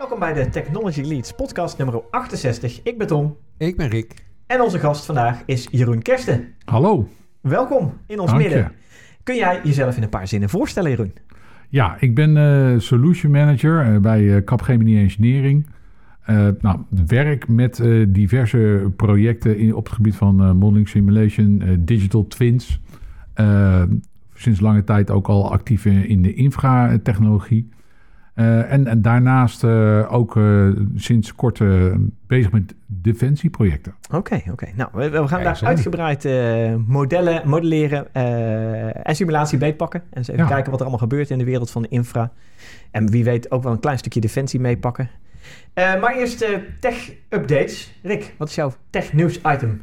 Welkom bij de Technology Leads podcast nummer 68. Ik ben Tom Ik ben Rick. en onze gast vandaag is Jeroen Kersten. Hallo. Welkom in ons Dank je. midden. Kun jij jezelf in een paar zinnen voorstellen, Jeroen? Ja, ik ben eh, solution manager eh, bij eh, Capgemini Engineering. Eh, nou, werk met diverse projecten in, op het gebied van eh, modeling simulation, digital twins. Sinds lange tijd ook al actief in, in de infra-technologie. Eh, en, en daarnaast eh, ook eh, sinds kort eh, bezig met defensieprojecten. Oké, oké. Nou, we, we gaan daar uitgebreid modellen, modelleren eh, en simulatie beetpakken. En eens even Ja. kijken wat er allemaal gebeurt in de wereld van de infra. En wie weet ook wel een klein stukje defensie meepakken. Eh, maar eerst eh, tech-updates. Rick, wat is jouw tech-nieuws-item?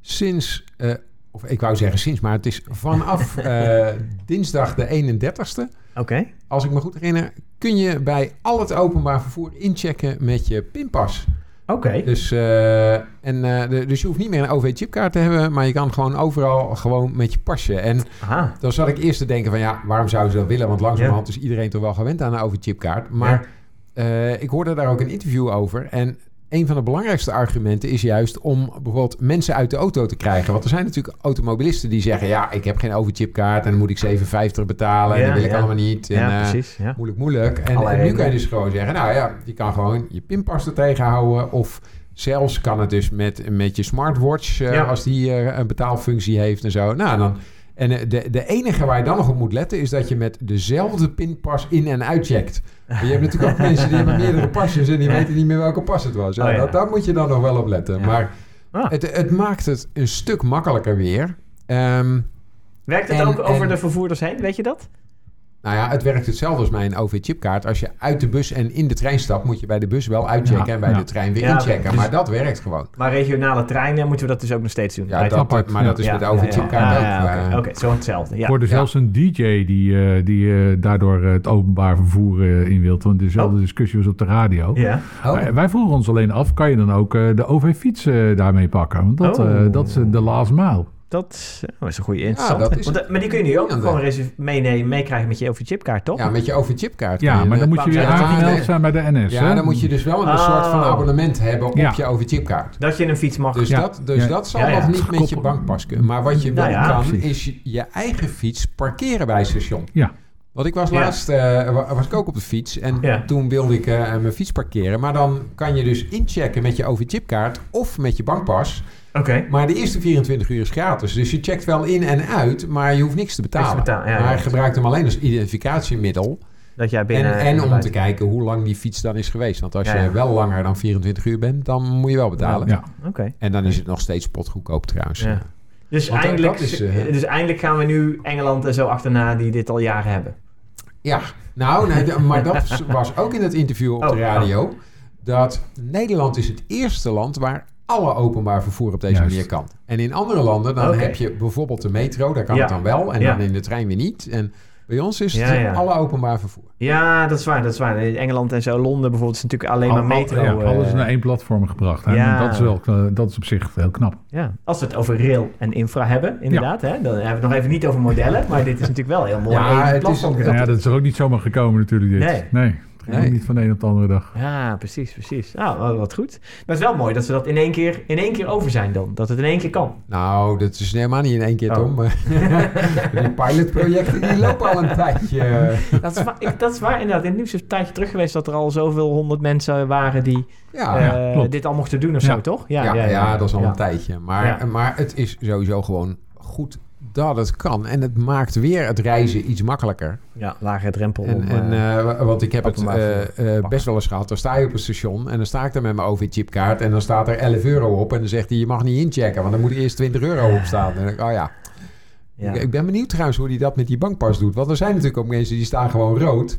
Sinds, eh, of ik wou zeggen sinds, maar het is vanaf eh, dinsdag de 31ste. Oké. Als ik me goed herinner, kun je bij al het openbaar vervoer inchecken met je pinpas. Oké. Dus, eh, en, eh, de- dus je hoeft niet meer een OV-chipkaart te hebben, maar je kan gewoon overal gewoon met je pasje. En Aha. dan zat ik eerst te denken van ja, waarom zouden ze dat willen? Want langzamerhand is iedereen toch wel gewend aan een OV-chipkaart. Maar eh, ik hoorde daar ook een interview over. En een van de belangrijkste argumenten is juist om bijvoorbeeld mensen uit de auto te krijgen. Want er zijn natuurlijk automobilisten die zeggen... ja, ik heb geen overchipkaart en dan moet ik 7,50 betalen... en Ja, dat wil ik ja. allemaal niet. En, Ja, eh, precies. Ja. moeilijk, moeilijk. En, nu kan je dus gewoon zeggen... nou ja, je kan gewoon je pinpas er tegenhouden... of zelfs kan het dus met, met je smartwatch... eh, als die eh, een betaalfunctie heeft en zo. Nou, dan... En eh, de, de enige waar je dan nog op moet letten... is dat je met dezelfde pinpas in- en uitcheckt. Maar je hebt natuurlijk ook mensen die hebben meerdere pasjes... en die weten niet meer welke pas het was. Ja, Oh ja. dat, daar moet je dan nog wel op letten. Ja. Maar Ah. het, het maakt het een stuk makkelijker weer. Ehm, Werkt het En- ook over en- de vervoerders heen? Weet je dat? Nou ja, het werkt hetzelfde als mijn OV-chipkaart. Als je uit de bus en in de trein stapt, moet je bij de bus wel uitchecken Ja, en bij ja. de trein weer Ja, inchecken. dus- maar dat werkt gewoon. Maar regionale treinen moeten we dat dus ook nog steeds doen. Ja, dat, apart, maar dat is Ja, met de ja, OV-chipkaart ja, ook. ja, Oké, eh, oké, zo hetzelfde. Ik Ja. hoorde Ja. zelfs een DJ die, eh, die eh, daardoor het openbaar vervoer in wil. Want dezelfde Oh. discussie was op de radio. Ja. oh, Maar wij vroegen ons alleen af, kan je dan ook eh, de OV-fiets daarmee pakken? Want dat, Oh. eh, dat is de last mile. Dat oh, is een goede interessant. dat is Want, dat- maar die kun je nu ook gewoon meenemen, meekrijgen met je over-chipkaart, toch? ja, met je OV-chipkaart. Ja, je, maar dan moet je weer je dat aangemeld zijn bij de NS. Ja, hè? dan moet je dus wel een Oh. soort van abonnement hebben op Ja. je OV-chipkaart. Dat je een fiets mag. Dus, Ja. dat, dus Ja. dat zal Ja, ja. nog niet met je bankpas kunnen. Maar wat je wel Nou ja, kan, precies. is je, je eigen fiets parkeren bij het station. Ja. Want ik was laatst eh, wa- was ik ook op de fiets en Ja. toen wilde ik eh, mijn fiets parkeren. Maar dan kan je dus inchecken met je OV-chipkaart of met je bankpas. Oké. Maar de eerste 24 uur is gratis. Dus je checkt wel in en uit, maar je hoeft niks te betalen. Niks te betalen, ja, maar ja. je gebruikt hem alleen als identificatiemiddel. Dat jij En, binnen... en om te kijken hoe lang die fiets dan is geweest. Want als Ja, je ja. wel langer dan 24 uur bent, dan moet je wel betalen. Ja. Oké. En dan is het nog steeds potgoedkoop trouwens. Ja. Dus Want eindelijk, is, eh, dus eindelijk gaan we nu Engeland en zo achterna die dit al jaren hebben. Ja, nou, nee, de- maar dat was ook in het interview op Oh, de radio. Dat Nederland is het eerste land waar alle openbaar vervoer op deze Juist. manier kan. En in andere landen, dan heb je bijvoorbeeld de metro, daar kan Ja. het dan wel. En Ja. dan in de trein weer niet. En bij ons is het Ja, ja. alle openbaar vervoer. Ja, dat is waar, dat is waar. In Engeland en zo, Londen bijvoorbeeld, is natuurlijk alleen maar al- metro. ja, eh, alles naar één platform gebracht. Hè? Ja. Dat, is wel, eh, dat is op zich heel knap. Ja, als we het over rail en infra hebben, inderdaad. Hè, dan hebben we het nog even niet over modellen, maar dit is natuurlijk wel heel mooi. Ja, het platform Ja, dat is er ook niet zomaar gekomen natuurlijk dit. Nee. Nee, Nee. ook niet van de een op de andere dag. Ja, precies, precies. Nou, wat goed. Maar het is wel mooi dat ze dat in één keer, in één keer over zijn dan. Dat het in één keer kan. Nou, dat is helemaal niet in één keer, Oh. Tom. die pilotprojecten die lopen al een tijdje. Dat is, waar, ik, dat is waar, inderdaad. In het nieuws is een tijdje terug geweest dat er al zoveel honderd mensen waren die Ja, eh, dit al mochten doen of Ja. zo, toch? ja, ja, dat is al ja. een tijdje. Maar, Ja. maar het is sowieso gewoon goed dat het kan. En het maakt weer het reizen iets makkelijker. Ja, lage drempel. En, om, en, eh, eh, want ik heb het eh, best wel eens gehad. Dan sta je op een station en dan sta ik daar met mijn OV-chipkaart. En dan staat er 11 euro op. En dan zegt hij, je mag niet inchecken, want dan moet er eerst 20 euro op staan. En dan denk ik, oh ja. ja. Ik, ik ben benieuwd trouwens hoe hij dat met die bankpas doet. Want er zijn natuurlijk ook mensen die staan gewoon rood.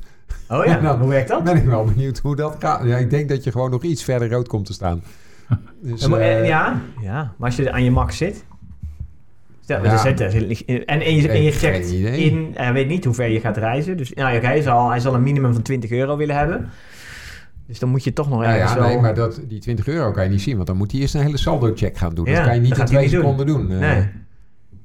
Oh ja, dan hoe werkt dat? Ben ik wel benieuwd hoe dat gaat. Ja, ik denk dat je gewoon nog iets verder rood komt te staan. Dus, Ja, maar, ja, ja, maar als je aan je max zit. Ja. zit- en, en, je, en je in, en weet niet hoe ver je gaat reizen. Dus nou, ja, oké, hij, zal, hij zal een minimum van 20 euro willen hebben. Dus dan moet je toch nog Nou ergens ja, wel... nee, maar dat, die 20 euro kan je niet zien. Want dan moet hij eerst een hele saldo-check gaan doen. Ja, dat kan je niet in hij twee niet doen. seconden doen. Eh, Nee.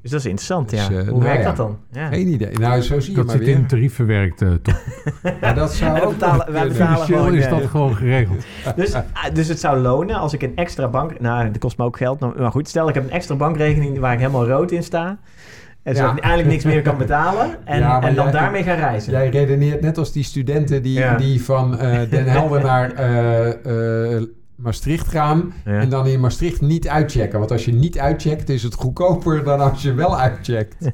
Dus dat is interessant, Dus, ja. eh, Hoe nou werkt ja. dat dan? Ja. Geen idee. Nou, zo zie je Dat maar zit weer. in tarief verwerkt, eh, toch? Ja, dat zou ook betalen- wij betalen gewoon, is dat gewoon geregeld. Dus, ah, dus het zou lonen als ik een extra bank... Nou, dat kost me ook geld. Maar goed, stel ik heb een extra bankrekening waar ik helemaal rood in sta. En zo Ja. eigenlijk niks meer kan betalen. En, Ja, en dan jij- daarmee gaan reizen. Jij redeneert net als die studenten die, Ja. die van eh, Den Helder naar eh, eh, Maastricht gaan. Ja. En dan in Maastricht niet uitchecken. Want als je niet uitcheckt, is het goedkoper dan als je wel uitcheckt.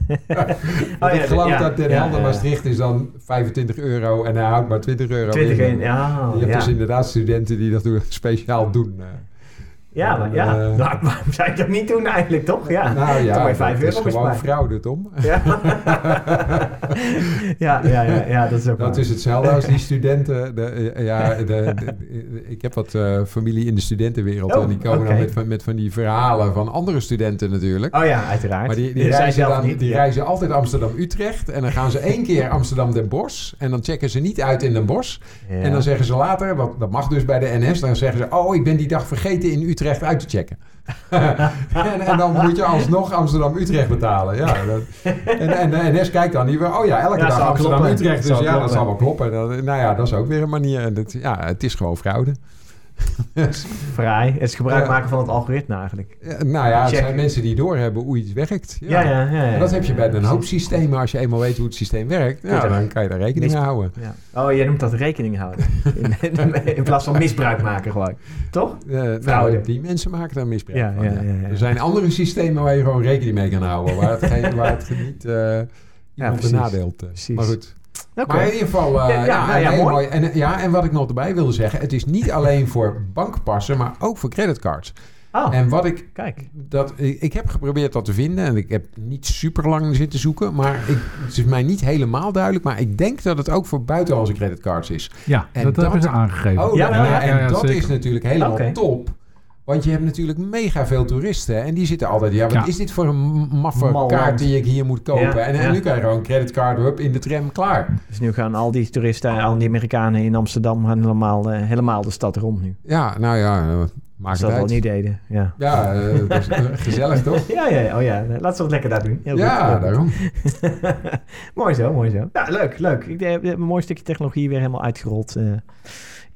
Oh ik geloof ja, dat Den ja, Helder. Maastricht is dan 25 euro en hij houdt maar 20 euro 20 in. in, ja. Je hebt dus inderdaad studenten die dat speciaal doen. Ja, maar ja. Eh, nou, waarom zou je dat niet doen eigenlijk, toch? Ja. Nou ja, maar dat 5 is gewoon fraude, Tom. Ja. ja, ja, ja, ja, dat is ook Dat waar. is hetzelfde als die studenten. De, eh, ja, de, de- ik heb wat eh, familie in de studentenwereld. Oh, en die komen dan met, van- met van die verhalen van andere studenten natuurlijk. Oh ja, uiteraard. Maar die, die, reizen, dan, niet, die ja. reizen altijd Amsterdam-Utrecht. En dan gaan ze één keer Amsterdam-Den Bosch. En dan checken ze niet uit in Den Bosch. Ja. En dan zeggen ze later, wat, dat mag dus bij de NS. Dan zeggen ze, oh, ik ben die dag vergeten in Utrecht uit te checken. en, en dan moet je alsnog Amsterdam-Utrecht betalen. Ja, dat, en, en de NS kijkt dan niet weer, oh ja, elke Ja, dag. Amsterdam-Utrecht. Dus ja, dat zal wel kloppen. Dat- nou ja, dat is ook weer een manier. En dat, ja, het is gewoon fraude. Fraai. Het is gebruik Ja. maken van het algoritme eigenlijk. Ja, nou ja, het Check. zijn mensen die doorhebben hoe iets werkt. Ja, ja, ja. ja, En dat heb je bij een hoop systemen. Als je eenmaal weet hoe het systeem werkt, ja, dan kan je daar rekening mee houden. Ja. Oh, jij noemt dat rekening houden. in, in plaats van misbruik maken gewoon. Toch? Nou, die mensen maken daar misbruik Ja, van. ja, ja. ja, ja. Er zijn andere systemen waar je gewoon rekening mee kan houden. Waar het, geen, waar het niet eh precies. Precies. Maar goed. Maar in ieder geval, eh, Ja, ja, ja, nou ja, nee, mooi. mooi. En, ja, en wat ik nog erbij wilde zeggen, het is niet alleen voor bankpassen, maar ook voor creditcards. Oh, En wat ik kijk. dat, ik, ik heb geprobeerd dat te vinden en ik heb niet super lang zitten zoeken, maar ik, het is mij niet helemaal duidelijk. Maar ik denk dat het ook voor buitenlandse creditcards is. Ja, En dat, dat- hebben ze aangegeven. Oh, Ja, ja, ja, en dat zeker. is natuurlijk helemaal top. Want je hebt natuurlijk mega veel toeristen en die zitten altijd, ja, wat Ja. is dit voor een maffe kaart die ik hier moet kopen? Ja, en, en ja. nu kan je gewoon een creditcard hup, in de tram klaar. Dus nu gaan al die toeristen, al die Amerikanen in Amsterdam gaan helemaal, helemaal de stad rond nu. Ja, nou ja, eh, maak Als het dat al niet deden. Ja. Ja, eh, dat is eh, gezellig toch? Ja, ja, oh ja. Laten we het lekker daar doen. Heel. Ja, daarom. mooi zo, mooi zo. Ja, leuk, leuk. Ik heb een mooi stukje technologie weer helemaal uitgerold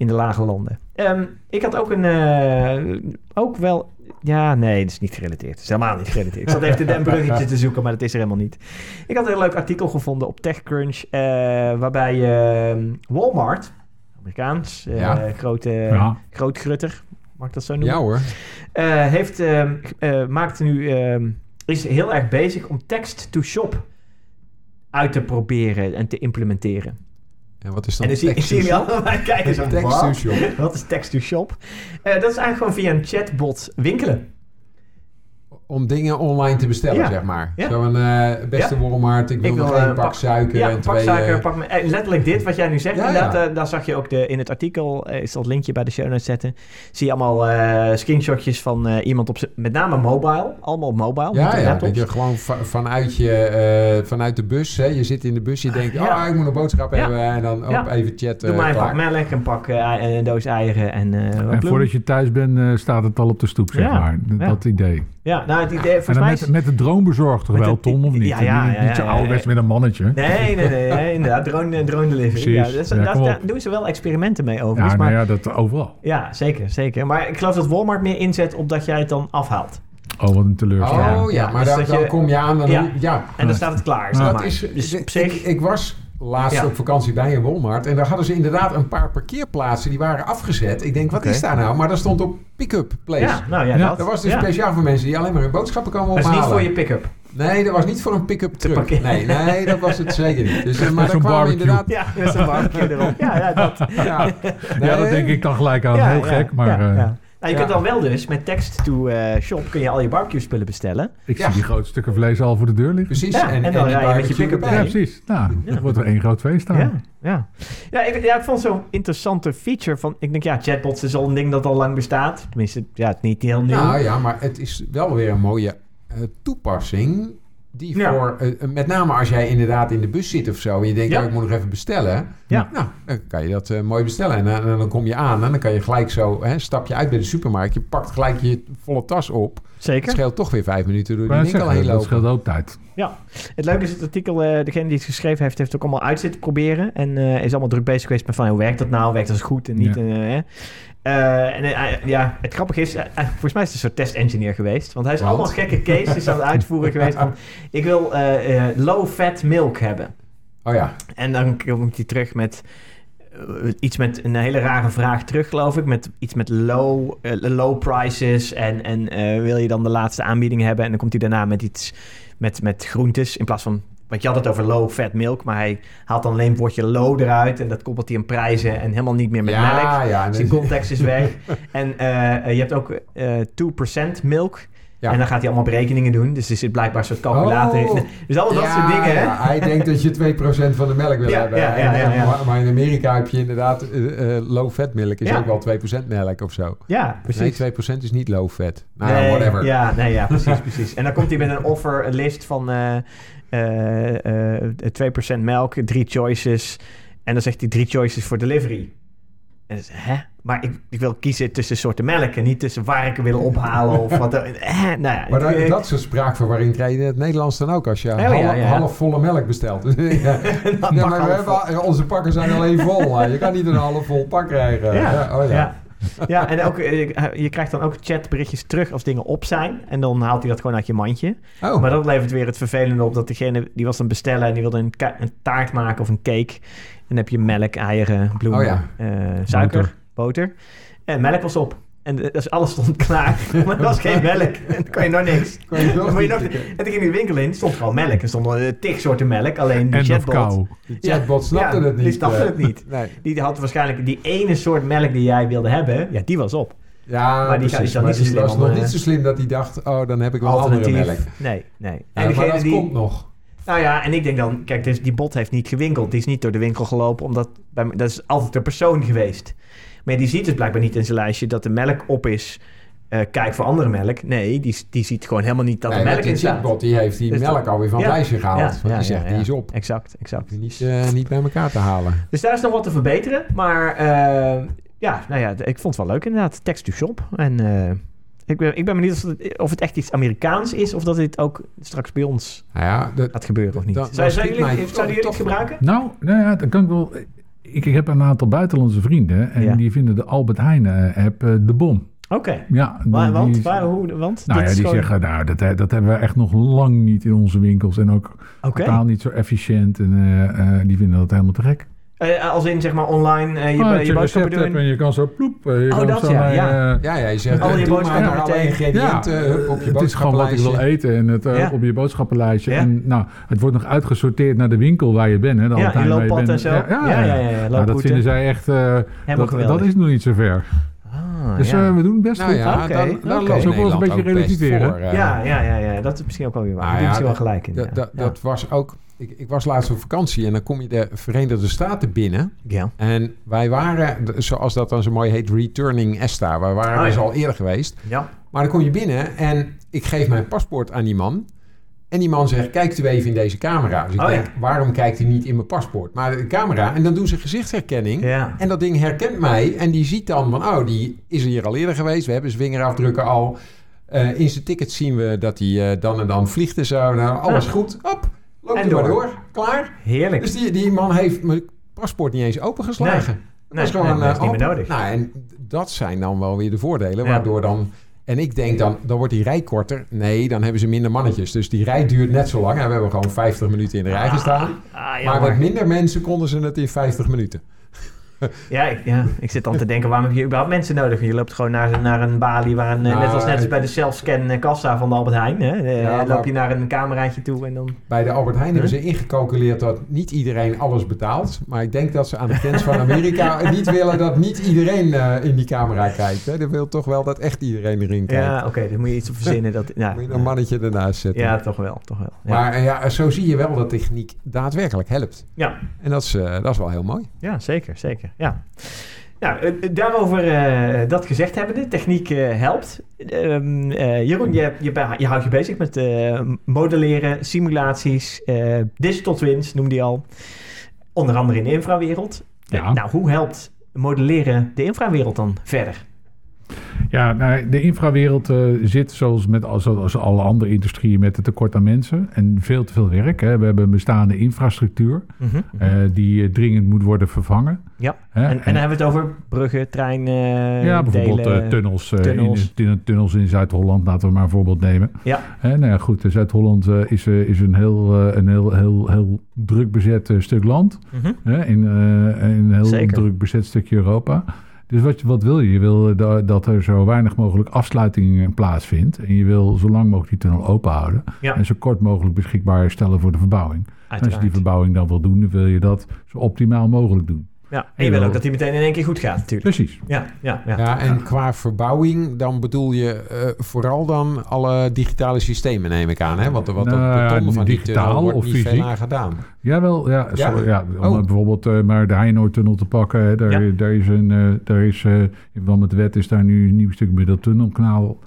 in de lage landen. Ehm, ik had ook een, eh, ook wel, ja, nee, dat is niet gerelateerd. Het is helemaal niet gerelateerd. Ik zat even een bruggetje te zoeken, maar dat is er helemaal niet. Ik had een heel leuk artikel gevonden op TechCrunch, eh, waarbij eh, Walmart, Amerikaans, eh, Ja. grote, Ja. groot grutter, mag ik dat zo noemen? Ja hoor. Eh, heeft, ehm, eh, maakt nu, ehm, is heel erg bezig om text-to-shop uit te proberen en te implementeren. En wat is dan en dan zie ik text zie to je shop? allemaal kijken zo, Text wat? to shop. Wat is text-to-shop? Eh, dat is eigenlijk gewoon via een chatbot winkelen. Om dingen online te bestellen, Ja. zeg maar. Ja. Zo'n eh, beste Walmart, ik wil Ik nog één eh, pak pak- suiker Ja, en pak twee... suiker, eh, pak me, eh, letterlijk dit wat jij nu zegt. Ja, ja. eh, daar zag je ook de, in het artikel, eh, is dat linkje bij de show notes zetten. Zie je allemaal eh, screenshotjes van eh, iemand op met name mobile, allemaal op mobile. Ja, niet op ja, dat je gewoon va- vanuit, je, eh, vanuit de bus, hè, je zit in de bus, je denkt, Ja. oh, ik moet een boodschap Ja. hebben en dan Ja. op even chatten. Doe maar een klaar. pak melk, een pak eh, een doos eieren en eh En bloem. voordat je thuis bent, eh, staat het al op de stoep, zeg Ja, maar. Ja. Dat idee. Ja, nou het idee, En volgens mij met, is... met de droombezorgd toch Met wel, Tom, of niet? ja, ja, niet ja, niet zo ja, ouderwets ja. met een mannetje. Nee, nee, nee, nee, inderdaad, drone, drone delivery. Ja, dus, Ja, daar, doen ze wel experimenten mee overigens. Ja, maar, nou ja, dat overal. ja, zeker, zeker. Maar ik geloof dat Walmart meer inzet op dat jij het dan afhaalt. Oh, wat een teleurstelling. Oh ja, Ja, maar dus dan, dat dan je- kom je aan en Ja. dan, ja. En dan staat het klaar, zeg Ja. Dat maar. is, dus op ik, zich... ik was laatst Ja. op vakantie bij een Walmart en daar hadden ze inderdaad een paar parkeerplaatsen die waren afgezet. Ik denk, wat is daar nou? Maar daar stond op pick-up place. ja, nou ja, Ja. dat. Dat was dus ja. speciaal voor mensen die alleen maar hun boodschappen komen Dat is ophalen. niet voor je pick-up. Nee, dat was niet voor een pick-up truck. parkeren. Nee, nee, dat was het zeker niet. Dus, eh, maar daar kwamen inderdaad... Ja, met zo'n barbecue erop. Ja, ja, dat. Ja, Ja, dat denk ik dan gelijk aan. Ja, Heel ja, gek, maar ja, eh. Nou, je Ja. kunt dan wel dus met text-to-shop kun je al je barbecue spullen bestellen. ik Ja. zie die grote stukken vlees al voor de deur liggen. Precies. Ja, en dan rij je met je pick-up. Ja, precies. Nou, dat wordt er één groot feest staan. Ja, ja. Ja, ik, ja, ik vond zo'n interessante feature van... Ik denk, ja, chatbots is al een ding dat al lang bestaat. Tenminste, ja, het is niet heel nieuw. Nou ja, maar het is wel weer een mooie eh, toepassing. Die Ja. voor, eh, met name als jij inderdaad in de bus zit of zo. En je denkt, Ja. oh, ik moet nog even bestellen. Ja. Nou, dan kan je dat eh, mooi bestellen. En, dan- en dan kom je aan en dan kan je gelijk zo, hè, stap je uit bij de supermarkt. Je pakt gelijk je volle tas op. Zeker. Het scheelt toch weer vijf minuten door die winkel dat scheelt ook tijd. Het leuke is het artikel, eh, degene die het geschreven heeft, heeft het ook allemaal uit zitten proberen. En eh, is allemaal druk bezig geweest met van, hoe werkt dat nou? Werkt dat goed en niet? Ja. En, eh, hè? Eh, en eh, ja, het grappige is, volgens mij is het een soort test-engineer geweest. Want hij is allemaal gekke cases aan het uitvoeren geweest van, ik wil low-fat milk hebben. Oh ja. En dan komt hij terug met iets met een hele rare vraag terug, geloof ik. Met iets met low, low prices. En, en wil je dan de laatste aanbieding hebben? En dan komt hij daarna met iets met, met groentes. In plaats van. Want je had het over low fat milk. Maar hij haalt dan alleen het woordje low eruit. En dat koppelt hij aan prijzen. En helemaal niet meer met melk. ja, ja. Dus de context is weg. en eh, je hebt ook eh 2% milk. Ja. En dan gaat hij allemaal berekeningen doen. Dus er zit blijkbaar een soort calculator in. Oh. Dus allemaal dat Ja, soort dingen, hè? ja, hij denkt dat je 2% van de melk wil hebben. ja, En-. Maar, maar in Amerika heb je inderdaad eh, eh, low fat melk. Is Ja. ook wel 2% melk of zo. Ja, precies. Nee, 2% is niet low fat. Nou, nee, whatever. Ja, nee, ja, precies, precies. En dan komt hij met een offer, een list van eh, eh, 2% melk, drie choices. En dan zegt hij drie choices voor delivery. En dan is, hè? Maar ik, ik wil kiezen tussen soorten melk en niet tussen waar ik wil ophalen of wat. dan- Hè? Nou ja, Maar dat, ik- dat soort spraakverwarring krijg je in het Nederlands dan ook als je Oh, ja, half, ja. half volle melk bestelt. ja. dan maar we hebben, onze pakken zijn alleen vol. Je kan niet een half vol pak krijgen. Ja, oh ja. ja. En ook, eh, je krijgt dan ook chatberichtjes terug als dingen op zijn. En dan haalt hij dat gewoon uit je mandje. Oh, Maar dat levert weer het vervelende op dat degene die was dan bestellen en die wilde een, een taart maken of een cake. En dan heb je melk, eieren, bloemen, Oh eh, suiker, boter. En melk was op. En dus alles stond klaar, maar er was geen melk. En dan kon je nog niks. Kon je nog Dan moet je niet- nog, en toen ging de winkel in, stond gewoon melk. Er stonden eh, tig soorten melk, alleen die En chatbot... De chatbot snapte ja, het niet. die snapte eh. het niet. Nee. Die had waarschijnlijk die ene soort melk die jij wilde hebben, ja, die was op. Ja, Maar die precies. maar niet zo slim was om, nog eh, niet zo slim dat hij dacht, oh, dan heb ik wel andere melk. Nee, nee. Ja, En maar dat die... komt nog. Nou ja, en ik denk dan, kijk, dus die bot heeft niet gewinkeld. Die is niet door de winkel gelopen, omdat bij, dat is altijd de persoon geweest. Maar die ziet dus blijkbaar niet in zijn lijstje dat de melk op is. Eh, kijk voor andere melk. Nee, die, die ziet gewoon helemaal niet dat Nee, de melk in staat. chatbot die heeft die Dus melk dat- alweer van het Ja, lijstje gehaald. Ja, want ja, die zegt, ja, die is op. Exact, exact. Niet, eh, niet bij elkaar te halen. Dus daar is nog wat te verbeteren. Maar eh, ja, nou ja, ik vond het wel leuk inderdaad. Text to shop. En eh, ik, ben, ik ben benieuwd of het, of het echt iets Amerikaans is... of dat dit ook straks bij ons Nou ja, dat, gaat gebeuren of niet. Dan- Zou, dan zou jullie, mij zouden jullie toch- het gebruiken? Nou, nou ja, dat kan ik wel. Ik, heb een aantal buitenlandse vrienden en Ja. die vinden de Albert Heijn eh, app eh, de bom. Oké. Ja, die- Want? die- Waar, hoe, want? nou ja, die gewoon- zeggen, nou, dat, dat hebben we echt nog lang niet in onze winkels en ook totaal niet zo efficiënt. En eh, eh, die vinden dat helemaal te gek. Eh, als in zeg maar online eh, je, Ah, je, boodschappen doen. en je kan zo ploep. eh, Je Oh, kan dat zo ja, ja. ja, ja, je zegt, Al je boodschappen maar alle ingrediënten Ja. op je het is gewoon wat ik wil eten en het eh, Ja. op je boodschappenlijstje. Ja. En nou, het wordt nog uitgesorteerd naar de winkel waar je bent. Hè, de Ja, je looppad bent. en zo. Ja, ja, Ja, ja, ja, ja, Nou, dat vinden zij echt... eh, dat, dat is nog niet zo ver. Ah, Dus ja. eh, we doen het best Nou goed. ja, Oké, dan, dan loopt Zo wel eens een beetje ook relativeren. voor, ja, ja, ja, ja, dat is misschien ook wel weer waar. Nou Daar ja, misschien wel gelijk in. Ja. dat was ook... Ik, ik was laatst op vakantie en dan kom je de Verenigde Staten binnen. ja. En wij waren, zoals dat dan zo mooi heet, returning ESTA. Wij waren Oh, dus al eerder geweest. ja. Maar dan kom je binnen en ik geef mijn paspoort aan die man. En die man zegt, kijkt u even in deze camera. Dus ik Oh, ja. denk, waarom kijkt hij niet in mijn paspoort? Maar de camera, en dan doen ze gezichtsherkenning. Ja. En dat ding herkent mij en die ziet dan van, oh, die is hier al eerder geweest. We hebben zijn vingerafdrukken al. Eh, in zijn ticket zien we dat hij eh, dan en dan vliegt en zo. Nou, alles Ja. goed. Hop, En door. door. Klaar. Heerlijk. Dus die, die man heeft mijn paspoort niet eens opengeslagen. Dat Nee, is gewoon nee, dat is eh, niet meer open. nodig. Nou, en dat zijn dan wel weer de voordelen, waardoor dan... En ik denk dan, dan wordt die rij korter. Nee, dan hebben ze minder mannetjes. Dus die rij duurt net zo lang. En we hebben gewoon 50 minuten in de rij gestaan. Ah, maar met minder mensen konden ze het in 50 minuten. Ja ik, ja, ik zit dan te denken, waarom heb je überhaupt mensen nodig? Je loopt gewoon naar, naar een balie, waar een, eh, Nou, net als net als bij de self-scan eh, kassa van de Albert Heijn. Hè? Eh, Ja, loop je naar een cameraatje toe en dan... Bij de Albert Heijn hebben ze ingecalculeerd dat niet iedereen alles betaalt. Maar ik denk dat ze aan de grens van Amerika niet willen dat niet iedereen eh, in die camera kijkt. Hè. Dat wil toch wel dat echt iedereen erin kijkt. Ja, oké, dan moet je iets op verzinnen. Dat, ja, Moet je een mannetje ernaast zetten. ja, toch wel, toch wel. Ja. Maar eh, ja, zo zie je wel dat techniek daadwerkelijk helpt. ja. En dat is, eh, dat is wel heel mooi. Ja, zeker, zeker. Ja. Nou, daarover eh, dat gezegd hebbende, techniek eh, helpt. Ehm, eh, Jeroen, je, je, je houdt je bezig met modelleren, simulaties, digital twins, noemde je al. Onder andere in de infrawereld. Ja. Nou, hoe helpt modelleren de infrawereld dan verder? Ja, nou, de infrawereld uh, zit zoals met zoals alle andere industrieën met het tekort aan mensen en veel te veel werk. Hè. We hebben een bestaande infrastructuur mm -hmm. uh, die dringend moet worden vervangen. Ja, en, en, dan hebben we het over bruggen, treinen, Ja, bijvoorbeeld delen, tunnels, tunnels. In, tunnels in Zuid-Holland, laten we maar een voorbeeld nemen. Ja. Nou ja, goed, Zuid-Holland is, is een heel, een heel, heel, heel druk bezet stuk land. Mm -hmm. hè, in, in een heel Zeker. druk bezet stukje Europa. Dus wat, wat wil je? Je wil dat er zo weinig mogelijk afsluiting plaatsvindt. En je wil zo lang mogelijk die tunnel open houden. Ja. En zo kort mogelijk beschikbaar stellen voor de verbouwing. En als je die verbouwing dan wil doen, dan wil je dat zo optimaal mogelijk doen. Ja, en je wil ook dat die meteen in één keer goed gaat natuurlijk. Precies. Ja, ja, ja. ja en qua verbouwing, dan bedoel je uh, vooral dan alle digitale systemen, neem ik aan. Hè? Want wat nou, op beton ja, van die tunnel wordt of niet fysiek. veel gedaan. Jawel, ja. Ja? Sorry, ja om Oh. bijvoorbeeld uh, maar de Heinoortunnel te pakken. Daar, Ja. daar is een, uh, daar is, uh, in verband met de wet is daar nu een nieuw stuk middeltunnelkanaal.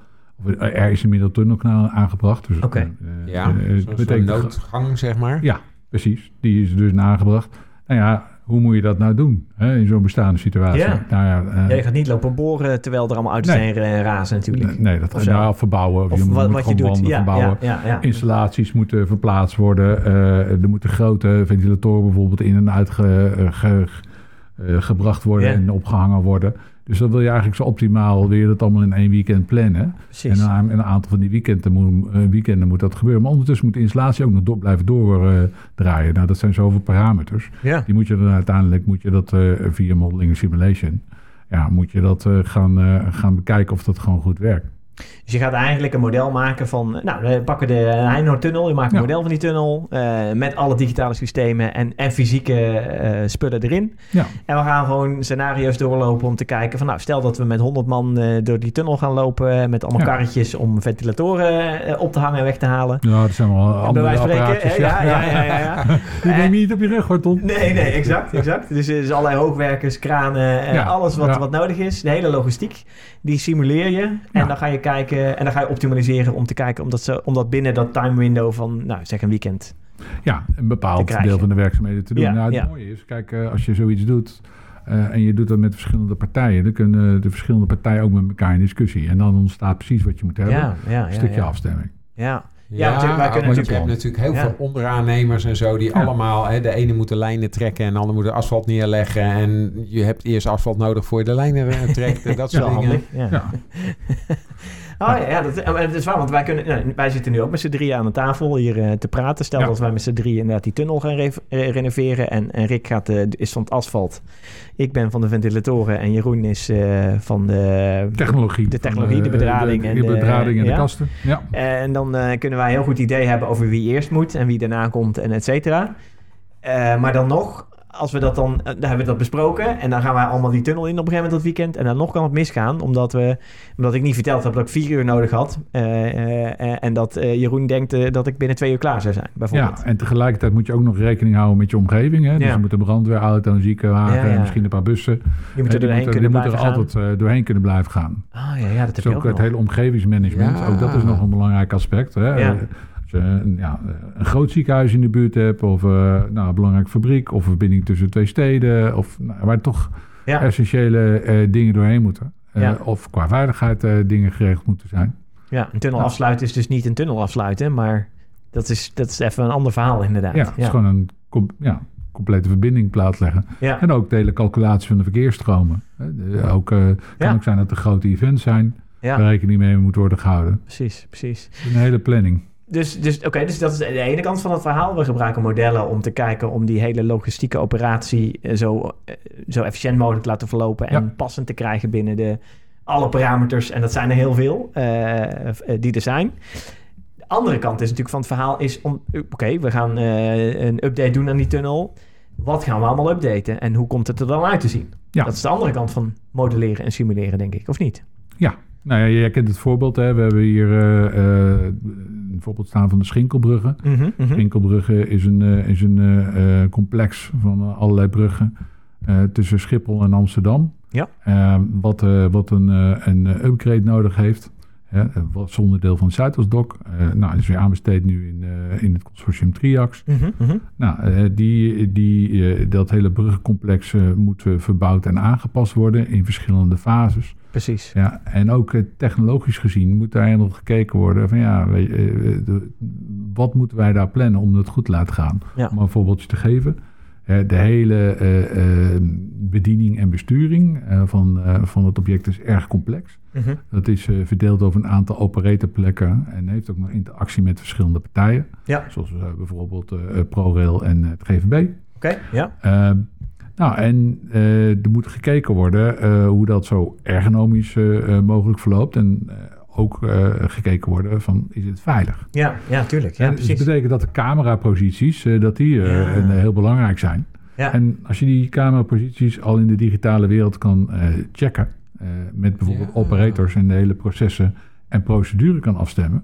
Of er is een middeltunnelkanaal aangebracht. Dus, Oké. eh, Ja, eh, dat betekent noodgang, zeg maar. Ja, precies. Die is dus aangebracht. Nou ja, hoe moet je dat nou doen hè, in zo'n bestaande situatie? Ja. Nou ja, eh, Ja, je gaat niet lopen boren terwijl er allemaal auto's Nee. eh, razen natuurlijk. nee, dat Of zo. nou, verbouwen. Of je wat, moet wat je doet. Ja, verbouwen. ja, ja, ja. Installaties moeten verplaatst worden. eh, er moeten grote ventilatoren bijvoorbeeld in en uit ge- eh, ge- gebracht worden en opgehangen worden. Dus dan wil je eigenlijk zo optimaal, je dat allemaal in één weekend plannen. En een, een aantal van die weekenden moet, eh, weekenden moet dat gebeuren. Maar ondertussen moet de installatie ook nog door, blijven doordraaien. nou, dat zijn zoveel parameters. Ja. Die moet je dan uiteindelijk, moet je dat eh, via modeling en simulation, ja, moet je dat eh, gaan, eh, gaan bekijken of dat gewoon goed werkt. Dus je gaat eigenlijk een model maken van... Nou, we pakken de Heinoor-tunnel. Je maakt een Ja. model van die tunnel... eh, met alle digitale systemen en, en fysieke eh, spullen erin. Ja, En we gaan gewoon scenario's doorlopen om te kijken van... Nou, stel dat we met 100 man eh, door die tunnel gaan lopen... met allemaal Ja. karretjes om ventilatoren op te hangen en weg te halen. ja dat zijn wel andere spreken... Ja, ja, ja, ja. Die neem je niet op je rug, hoor. Nee, nee, exact, exact. Dus er is allerlei hoogwerkers, kranen, alles wat, wat nodig is. De hele logistiek, die simuleer je. En dan ga je kijken en dan ga je optimaliseren om te kijken om dat, zo, om dat binnen dat time window van, nou zeg een weekend. Ja, een bepaald deel van de werkzaamheden te doen. Ja, nou, het ja. mooie is, kijk, eh, als je zoiets doet eh, en je doet dat met verschillende partijen, dan kunnen de verschillende partijen ook met elkaar in discussie. En dan ontstaat precies wat je moet hebben. Ja, ja, een stukje ja. afstemming. Ja, Ja, Ja, natuurlijk, wij kunnen want natuurlijk- je hebt natuurlijk heel Ja. veel onderaannemers en zo... die Ja. allemaal... Hè, de ene moet de lijnen trekken en de ander moet de asfalt neerleggen... en je hebt eerst asfalt nodig voor je de lijnen eh, trekt en dat soort dingen. Oh ja, ja dat, dat is waar, want wij, kunnen, nou, wij zitten nu ook met z'n drieën aan de tafel hier eh, te praten. Stel Ja. dat wij met z'n drieën inderdaad die tunnel gaan re- renoveren en, en Rick gaat, eh, is van het asfalt. Ik ben van de ventilatoren en Jeroen is eh, van de... technologie. De technologie, de bedrading de, en de de- bedrading en ja. de kasten. Ja. En dan kunnen wij een heel goed idee hebben over wie eerst moet en wie daarna komt en et cetera. Maar dan nog, als we dat dan, eh, dan hebben we dat besproken. En dan gaan wij allemaal die tunnel in op een gegeven moment dat weekend. En dan nog kan het misgaan, omdat, we, omdat ik niet verteld heb dat ik vier uur nodig had. Eh, eh, en dat Jeroen denkt dat ik binnen twee uur klaar zou zijn, bijvoorbeeld. ja, en tegelijkertijd moet je ook nog rekening houden met je omgeving. Hè? Dus Ja. er moet een brandweerauto, een ziekenwagen, Ja, ja. misschien een paar bussen. Je moet er doorheen kunnen blijven moeten er altijd doorheen kunnen blijven gaan. Ah ja, ja, dat heb Dus je ook ook het nog. hele omgevingsmanagement, ook dat is nog een belangrijk aspect. Hè? Ja. Eh, Als je een, ja, een groot ziekenhuis in de buurt hebt, of eh, nou, een belangrijke fabriek, of een verbinding tussen twee steden, of nou, waar toch Ja. essentiële eh, dingen doorheen moeten. Eh, Ja. Of qua veiligheid eh, dingen geregeld moeten zijn. Ja, een tunnel Ja. afsluiten is dus niet een tunnel afsluiten, maar dat is, dat is even een ander verhaal inderdaad. Ja, het is gewoon een ja, complete verbinding plaatleggen. ja. En ook de hele calculatie van de verkeersstromen. Eh, Ook, eh, kan Ja. ook zijn dat er grote events zijn ja, waar rekening mee moet worden gehouden. precies, precies. Een hele planning. Dus, dus, oké, dus dat is de ene kant van het verhaal. We gebruiken modellen om te kijken om die hele logistieke operatie eh, zo, eh, zo efficiënt mogelijk te laten verlopen en Ja. passend te krijgen binnen de, alle parameters. En dat zijn er heel veel eh, die er zijn. De andere kant is natuurlijk van het verhaal is om, oké, we gaan een update doen aan die tunnel. Wat gaan we allemaal updaten en hoe komt het er dan uit te zien? Ja. Dat is de andere kant van modelleren en simuleren, denk ik, of niet? Nou ja, jij kent het voorbeeld. Hè? We hebben hier eh, eh, een voorbeeld staan van de Schinkelbruggen. Mhm, mhm. Schinkelbrugge is een, eh, is een complex van allerlei bruggen tussen Schiphol en Amsterdam. Ja. Wat, wat een, een upgrade nodig heeft. Hè, eh, wat onderdeel van Zuidosdok. Uh, nou, dat is weer aanbesteed nu in, uh, in het consortium Triax. Mhm, mhm. Nou, uh, die, die, dat hele bruggencomplex moet verbouwd en aangepast worden in verschillende fases. Precies. Ja, en ook technologisch gezien moet daar nog gekeken worden van ja, weet, de, wat moeten wij daar plannen om het goed te laten gaan? Ja. Om een voorbeeldje te geven. De hele bediening en besturing van, van het object is erg complex. Mhm. Dat is verdeeld over een aantal operatorplekken en heeft ook nog interactie met verschillende partijen. Ja. Zoals bijvoorbeeld ProRail en het GVB. Oké, okay, ja. Ehm, nou, en er moet gekeken worden hoe dat zo ergonomisch mogelijk verloopt. En ook gekeken worden van, is het veilig? Ja, ja tuurlijk. Ja, en, dus dat betekent dat de cameraposities, dat die Ja. heel belangrijk zijn. Ja. En als je die cameraposities al in de digitale wereld kan checken... Uh, met bijvoorbeeld Ja. operators en de hele processen en procedure kan afstemmen.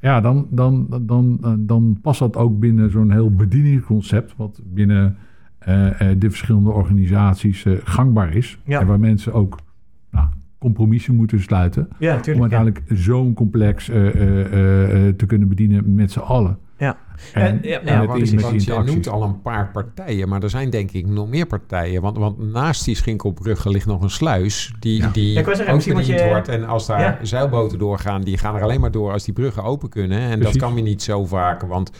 Ja, dan, dan, dan, dan, dan past dat ook binnen zo'n heel bedieningsconcept, wat binnen uh, uh, de verschillende organisaties gangbaar is. Ja. En waar mensen ook compromissen moeten sluiten. Ja, om ja. uiteindelijk zo'n complex te kunnen bedienen met z'n allen. Ja. En, En- ja, en ja, het want- is interacties. noemt al een paar partijen, maar er zijn denk ik nog meer partijen. Want, want naast die Schinkelbrugge ligt nog een sluis die, Ja. die zeggen, ook bediend je- wordt. En als daar Ja. zeilboten doorgaan, die gaan er alleen maar door als die bruggen open kunnen. En Precies. dat kan weer niet zo vaak, want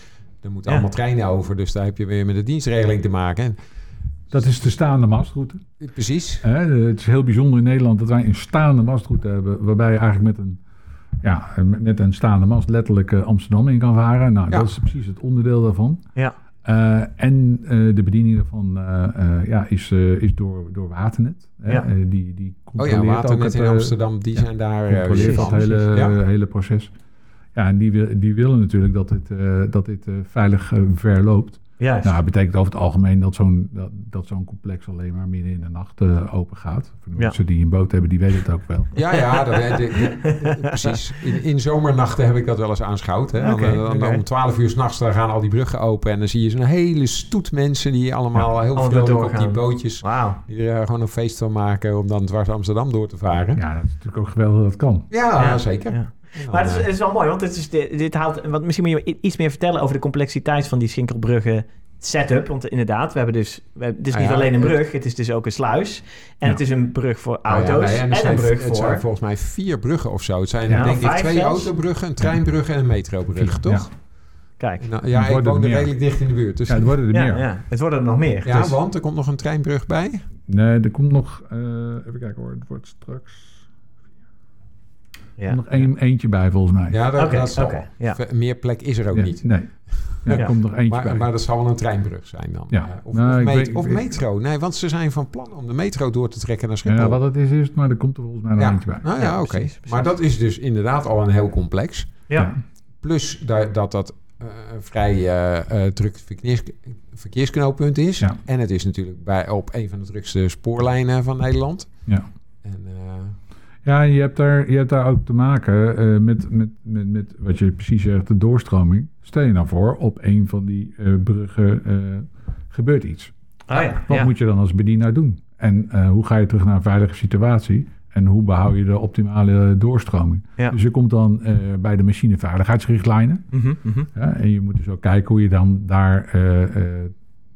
er moeten Ja. allemaal treinen over. Dus daar heb je weer met de dienstregeling te maken. Dat is de staande mastroute. precies. Het is heel bijzonder in Nederland dat wij een staande mastroute hebben, waarbij je eigenlijk met een, ja, met een staande mast letterlijk eh, Amsterdam in kan varen. Nou, Ja. dat is precies het onderdeel daarvan. Ja. Eh, en eh, de bediening daarvan ja, is, is door, door Waternet. Hè. Ja. Die, die Oh controleert ja, ook Waternet het, in Amsterdam, die ja, zijn daar controleert dat hele, Ja. hele proces. Ja, en die, die willen natuurlijk dat dit, dat dit veilig verloopt. Juist. Nou, dat betekent over het algemeen dat zo'n dat, dat zo'n complex alleen maar midden in de nacht eh, open gaat. Voor de Ja. mensen die een boot hebben, die weten het ook wel. Ja, ja, dat, de- de- de- precies. In, in zomernachten heb ik dat wel eens aanschouwd. Hè. Dan, Oké, dan-. Om 12 uur s'nachts gaan al die bruggen open. En dan zie je zo'n hele stoet mensen die allemaal heel vrolijk op die bootjes... Wauw. Die er gewoon een feest van maken om dan dwars Amsterdam door te varen. Ja, Ja, dat is natuurlijk ook geweldig dat het kan. zeker. Ja. En dan, Maar het is, het is wel mooi, want het is dit, dit haalt... Want misschien moet je iets meer vertellen over de complexiteit van die Schinkelbruggen setup. Want inderdaad, we hebben dus... We hebben, het is Nou niet ja, alleen een brug, het is dus ook een sluis. En Ja. het is een brug voor nou ja, auto's nee, en, zijn, een brug het zijn voor... volgens mij vier bruggen of zo. Het zijn Ja, denk ik twee zelfs. autobruggen, een treinbrug en een metrobrug, Vier, toch? Kijk, Nou, ja, ik woon er meer. redelijk dicht in de buurt. Dus Ja, ja, het worden er ja, meer. ja, het worden er nog meer. dus, want er komt nog een treinbrug bij. Nee, er komt nog... eh, even kijken hoor, het wordt straks... Er ja. komt nog één, eentje bij volgens mij. Ja, dat, dat ja. Ver- Meer plek is er ook Ja, niet. Nee, Ja, er Ja. komt nog eentje Maar, bij. maar dat zal wel een treinbrug zijn dan. Ja. Eh, Of, Nou, of, ik met- weet- of ik- metro. Nee, want ze zijn van plan om de metro door te trekken naar Schiphol. ja, wat het is, is het, maar er komt er volgens mij nog Ja. eentje bij. Nou ja, Ja, oké. Maar dat is dus inderdaad al een heel complex. Ja. Plus dat dat, dat eh, een vrij eh, druk verkeers, verkeersknooppunt is. Ja. En het is natuurlijk bij, op een van de drukste spoorlijnen van Nederland. Ja. En, eh, Ja, je hebt daar, je hebt daar ook te maken eh, met, met, met, met wat je precies zegt, de doorstroming. Stel je nou voor, op een van die eh, bruggen eh, gebeurt iets. Ah ja, Wat ja. moet je dan als bedienaar doen? En hoe ga je terug naar een veilige situatie? En hoe behoud je de optimale doorstroming? Ja. Dus je komt dan bij de machineveiligheidsrichtlijnen. Mhm. Ja, en je moet dus ook kijken hoe je dan daar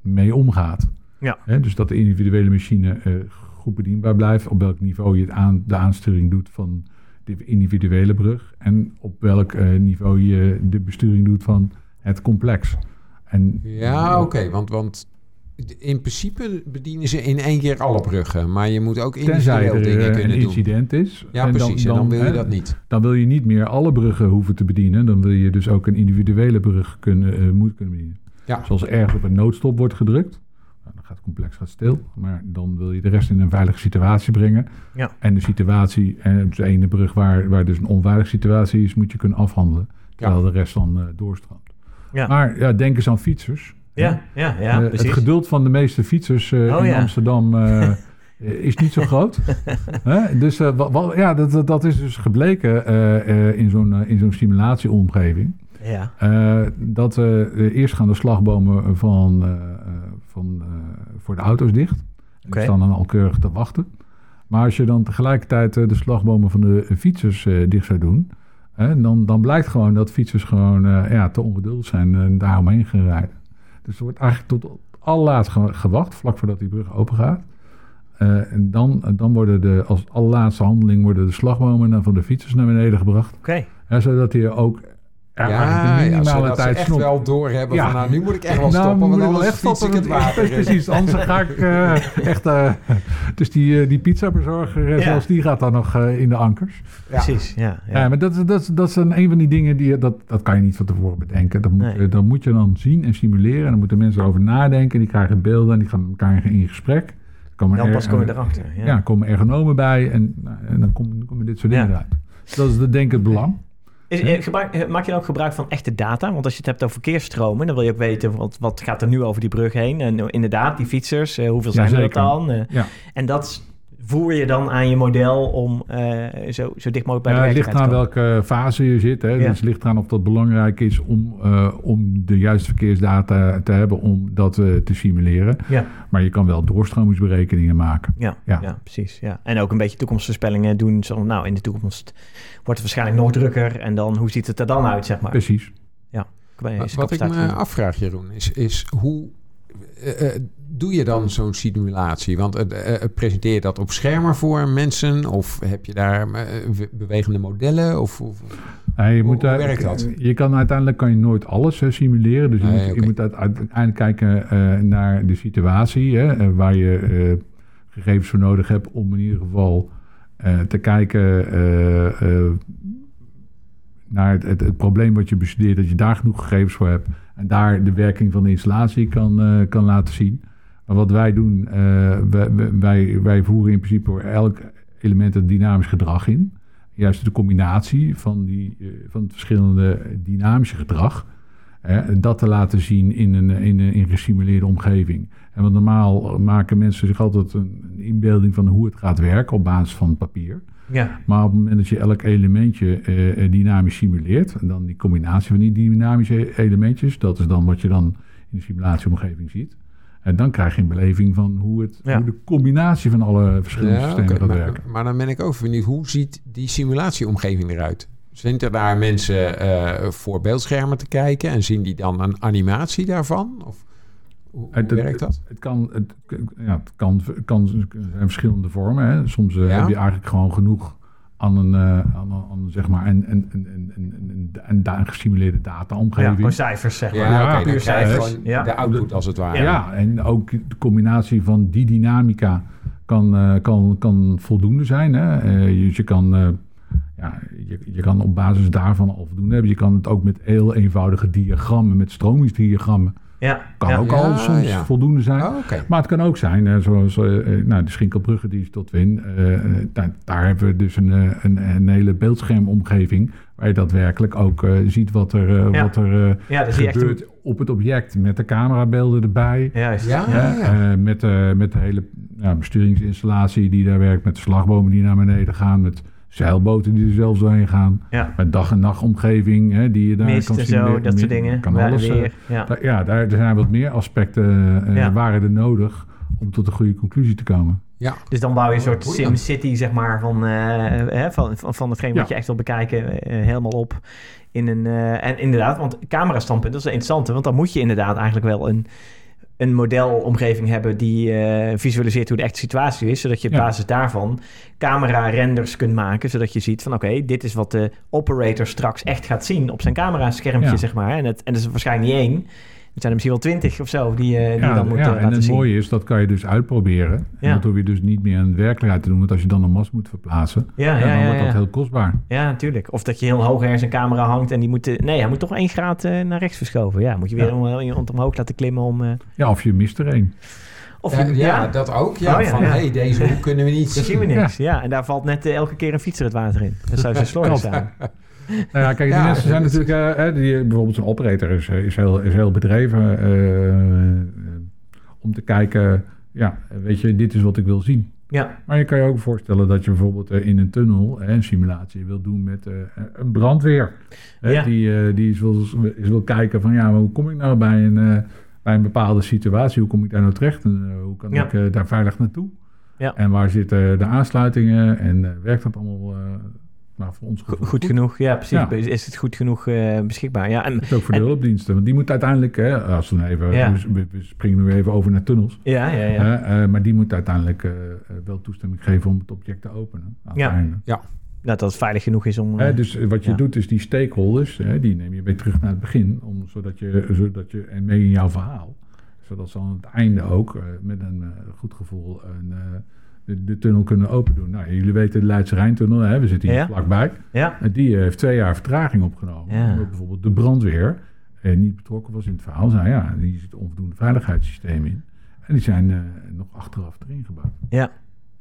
mee omgaat. Ja. Dus dat de individuele machine goed bedienbaar blijft. Op welk niveau je het aan, de aansturing doet van de individuele brug. En op welk eh, niveau je de besturing doet van het complex. En, ja, oké. want, want in principe bedienen ze in één keer alle bruggen. Maar je moet ook individueel er dingen eh, een kunnen doen. incident is. Ja, precies. en dan, wil je dat niet. Dan wil je niet meer alle bruggen hoeven te bedienen. Dan wil je dus ook een individuele brug kunnen, moet kunnen bedienen. Ja. Zoals ergens op een noodstop wordt gedrukt. Nou, dan gaat het complex gaat stil. Maar dan wil je de rest in een veilige situatie brengen. Ja. En de situatie, en de ene brug waar, waar dus een onveilige situatie is, moet je kunnen afhandelen. Terwijl de rest dan eh, doorstroomt. Ja. Maar ja, denk eens aan fietsers. Ja, ja, ja, Eh, precies. het geduld van de meeste fietsers eh, Oh, in. Amsterdam eh, is niet zo groot. Dus eh, ja, dat, dat, is dus gebleken eh, eh, in zo'n eh, in zo'n simulatieomgeving. Ja, Eh, dat eh, eerst gaan de slagbomen van, eh, eh, van, eh, voor de auto's dicht. Die Oké. staan dan al keurig te wachten. Maar als je dan tegelijkertijd de slagbomen van de fietsers dicht zou doen... dan, dan blijkt gewoon dat fietsers gewoon ja, te ongeduldig zijn en daaromheen gaan rijden. Dus er wordt eigenlijk tot allerlaatst gewacht, vlak voordat die brug open gaat. Uh, en dan, dan worden de, als allerlaatste handeling worden de slagbomen van de fietsers naar beneden gebracht. Oké. Zodat die ook ja, ja, de minimale ja, tijd echt wel doorhebben ja. van nou, nu moet ik echt wel nou, stoppen, want anders echt fiets ik het water Precies, anders ga ik uh, echt... Uh, dus die, uh, die pizzabezorger, ja. zelfs die gaat dan nog in de ankers. Precies, ja. Ja, maar dat, dat, dat is een, een van die dingen, die, dat, dat kan je niet van tevoren bedenken. Dat moet, nee. dat moet je dan zien en simuleren. En dan moeten mensen over nadenken. Die krijgen beelden en die gaan met elkaar in gesprek. Komen dan pas kom je erachter. Ja, ja komen ergonomen bij en, en dan komen kom dit soort dingen uit. Dat is denk ik het belang. Is, eh, gebruik, eh, maak je dan ook gebruik van echte data? Want als je het hebt over verkeersstromen, dan wil je ook weten wat, wat gaat er nu over die brug heen. En eh, inderdaad, die fietsers, hoeveel zijn er dan? ja. En dat voer je dan aan je model om zo, zo dicht mogelijk bij ja, de Het ligt aan welke fase je zit. Hè. Ja. Dus het ligt eraan of dat belangrijk is om, om de juiste verkeersdata te hebben om dat te simuleren. Ja. Maar je kan wel doorstromingsberekeningen maken. Ja, ja. precies. Ja. En ook een beetje toekomstvoorspellingen doen. Zo, nou, in de toekomst wordt het waarschijnlijk nog drukker. En dan, hoe ziet het er dan uit, zeg maar? Precies. Ja. Wat ik me afvraag, Jeroen, is, is hoe doe je dan zo'n simulatie? Want uh, presenteer je dat op schermen voor mensen? Of heb je daar bewegende modellen? Of, of je hoe, moet, hoe, werkt dat? Je kan uiteindelijk kan je nooit alles simuleren. Dus je, moet, okay. je moet uiteindelijk kijken naar de situatie hè, waar je gegevens voor nodig hebt om in ieder geval uh, te kijken naar het, het, het, probleem wat je bestudeert, dat je daar genoeg gegevens voor hebt en daar de werking van de installatie kan, kan laten zien. Maar wat wij doen, wij, wij, wij voeren in principe voor elk element een dynamisch gedrag in. Juist de combinatie van, die, van het verschillende dynamische gedrag. Hè, dat te laten zien in een, in een, in gesimuleerde omgeving. En want normaal maken mensen zich altijd een, een inbeelding van hoe het gaat werken op basis van papier. Ja. Maar op het moment dat je elk elementje eh, dynamisch simuleert, en dan die combinatie van die dynamische elementjes, dat is dan wat je dan in de simulatieomgeving ziet. En dan krijg je een beleving van hoe, het, hoe de combinatie van alle verschillende ja, systemen gaat maar, werken. Maar dan ben ik ook benieuwd, hoe ziet die simulatieomgeving eruit? Zijn er daar mensen uh, voor beeldschermen te kijken en zien die dan een animatie daarvan? Of hoe, hoe werkt dat? Het, kan, het, ja, het kan, kan zijn verschillende vormen. Hè. Soms uh, heb je eigenlijk gewoon genoeg aan een, uh, aan, aan, zeg maar een, een, een, een, een, een gesimuleerde data-omgeving. Ja, cijfers zeg maar. Ja, ja okay, puur cijfers. Ja. De output als het ware. Ja, en ook de combinatie van die dynamica kan, uh, kan, kan voldoende zijn. Hè. Uh, je kan ja, je, je kan op basis daarvan al voldoende hebben. Je kan het ook met heel eenvoudige diagrammen, met stromingsdiagrammen. Ja, kan ja. ook al soms ja. voldoende zijn. Oh, okay. Maar het kan ook zijn, zoals uh, nou, de Schinkelbrugge die is tot win. Uh, daar, daar, hebben we dus een, een, een, hele beeldschermomgeving... waar je daadwerkelijk ook ziet wat er, wat er gebeurt op het object... met de camerabeelden erbij. Juist. Ja, met, met de hele besturingsinstallatie die daar werkt... met de slagbomen die naar beneden gaan... met zeilboten die er zelfs doorheen gaan. Ja. Met dag- en nachtomgeving hè, die je daar Mist kan zien. zo, dat soort dingen. Kan alles. Weer, eh, ja. Daar, ja, daar zijn wat meer aspecten uh, ja. waren er nodig om tot een goede conclusie te komen. Ja. Dus dan bouw je een soort Sim City, zeg maar, van, uh, hè, van, van, van hetgeen wat je echt wil bekijken, helemaal op. In een, en inderdaad, want camera standpunt, dat is interessant, want dan moet je inderdaad eigenlijk wel een een modelomgeving hebben die uh, visualiseert hoe de echte situatie is, zodat je op basis daarvan camera-renders kunt maken, zodat je ziet van oké, dit is wat de operator straks echt gaat zien op zijn camera-schermpje, ja. zeg maar. En, het, en dat is waarschijnlijk niet één. Het zijn er misschien wel twintig of zo die, uh, die ja, dan moeten ja, en het mooie is, dat kan je dus uitproberen. En dat hoef je dus niet meer in werkelijkheid te doen. Want als je dan een mas moet verplaatsen, ja, dan wordt dat heel kostbaar. Ja, natuurlijk. Of dat je heel hoog ergens een camera hangt en die moet... Nee, hij moet toch één graad uh, naar rechts verschoven. Ja, moet je weer om, om, omhoog laten klimmen om... Uh... Ja, of je mist er één. Of ja, ja, dat ook. Ja, oh, van, hey, deze hoe kunnen we niet zien. zien we niks. Ja. en daar valt net elke keer een fietser het water in. Dat zou zo slordig zijn. Nou ja, kijk, die mensen zijn natuurlijk... Uh, die, bijvoorbeeld zo'n operator is, eh, is, heel, is heel bedreven uh, om te kijken... Ja, weet je, dit is wat ik wil zien. Ja. Maar je kan je ook voorstellen dat je bijvoorbeeld in een tunnel een simulatie wil doen met een brandweer. Ja. Die, die is wil, is wil kijken van ja, hoe kom ik nou bij een, bij een bepaalde situatie? Hoe kom ik daar nou terecht? En hoe kan ik daar veilig naartoe? Ja. En waar zitten de aansluitingen en eh, werkt dat allemaal nou, voor ons goed, goed, genoeg? Ja, precies. Ja. Is het goed genoeg uh, beschikbaar? Ja, en, ook voor de hulpdiensten. Want die moet uiteindelijk, hè, als we, even, ja. we, we, springen nu even over naar tunnels. Ja, ja, ja. maar die moet uiteindelijk wel toestemming geven om het object te openen. Ja. ja. Dat dat veilig genoeg is om... Hè, dus wat je doet is die stakeholders, hè, die neem je weer terug naar het begin. Om, zodat je, zodat je en mee in jouw verhaal zodat ze aan het einde ook uh, met een uh, goed gevoel een, uh, de, de, tunnel kunnen open doen. Nou, jullie weten de Leidse Rijntunnel, hè, we zitten hier ja. vlakbij. Ja. die heeft twee jaar vertraging opgenomen. Ja. Omdat bijvoorbeeld de brandweer niet betrokken was in het verhaal. Zei, ja, die zit onvoldoende veiligheidssysteem in. En die zijn nog achteraf erin gebouwd. Ja,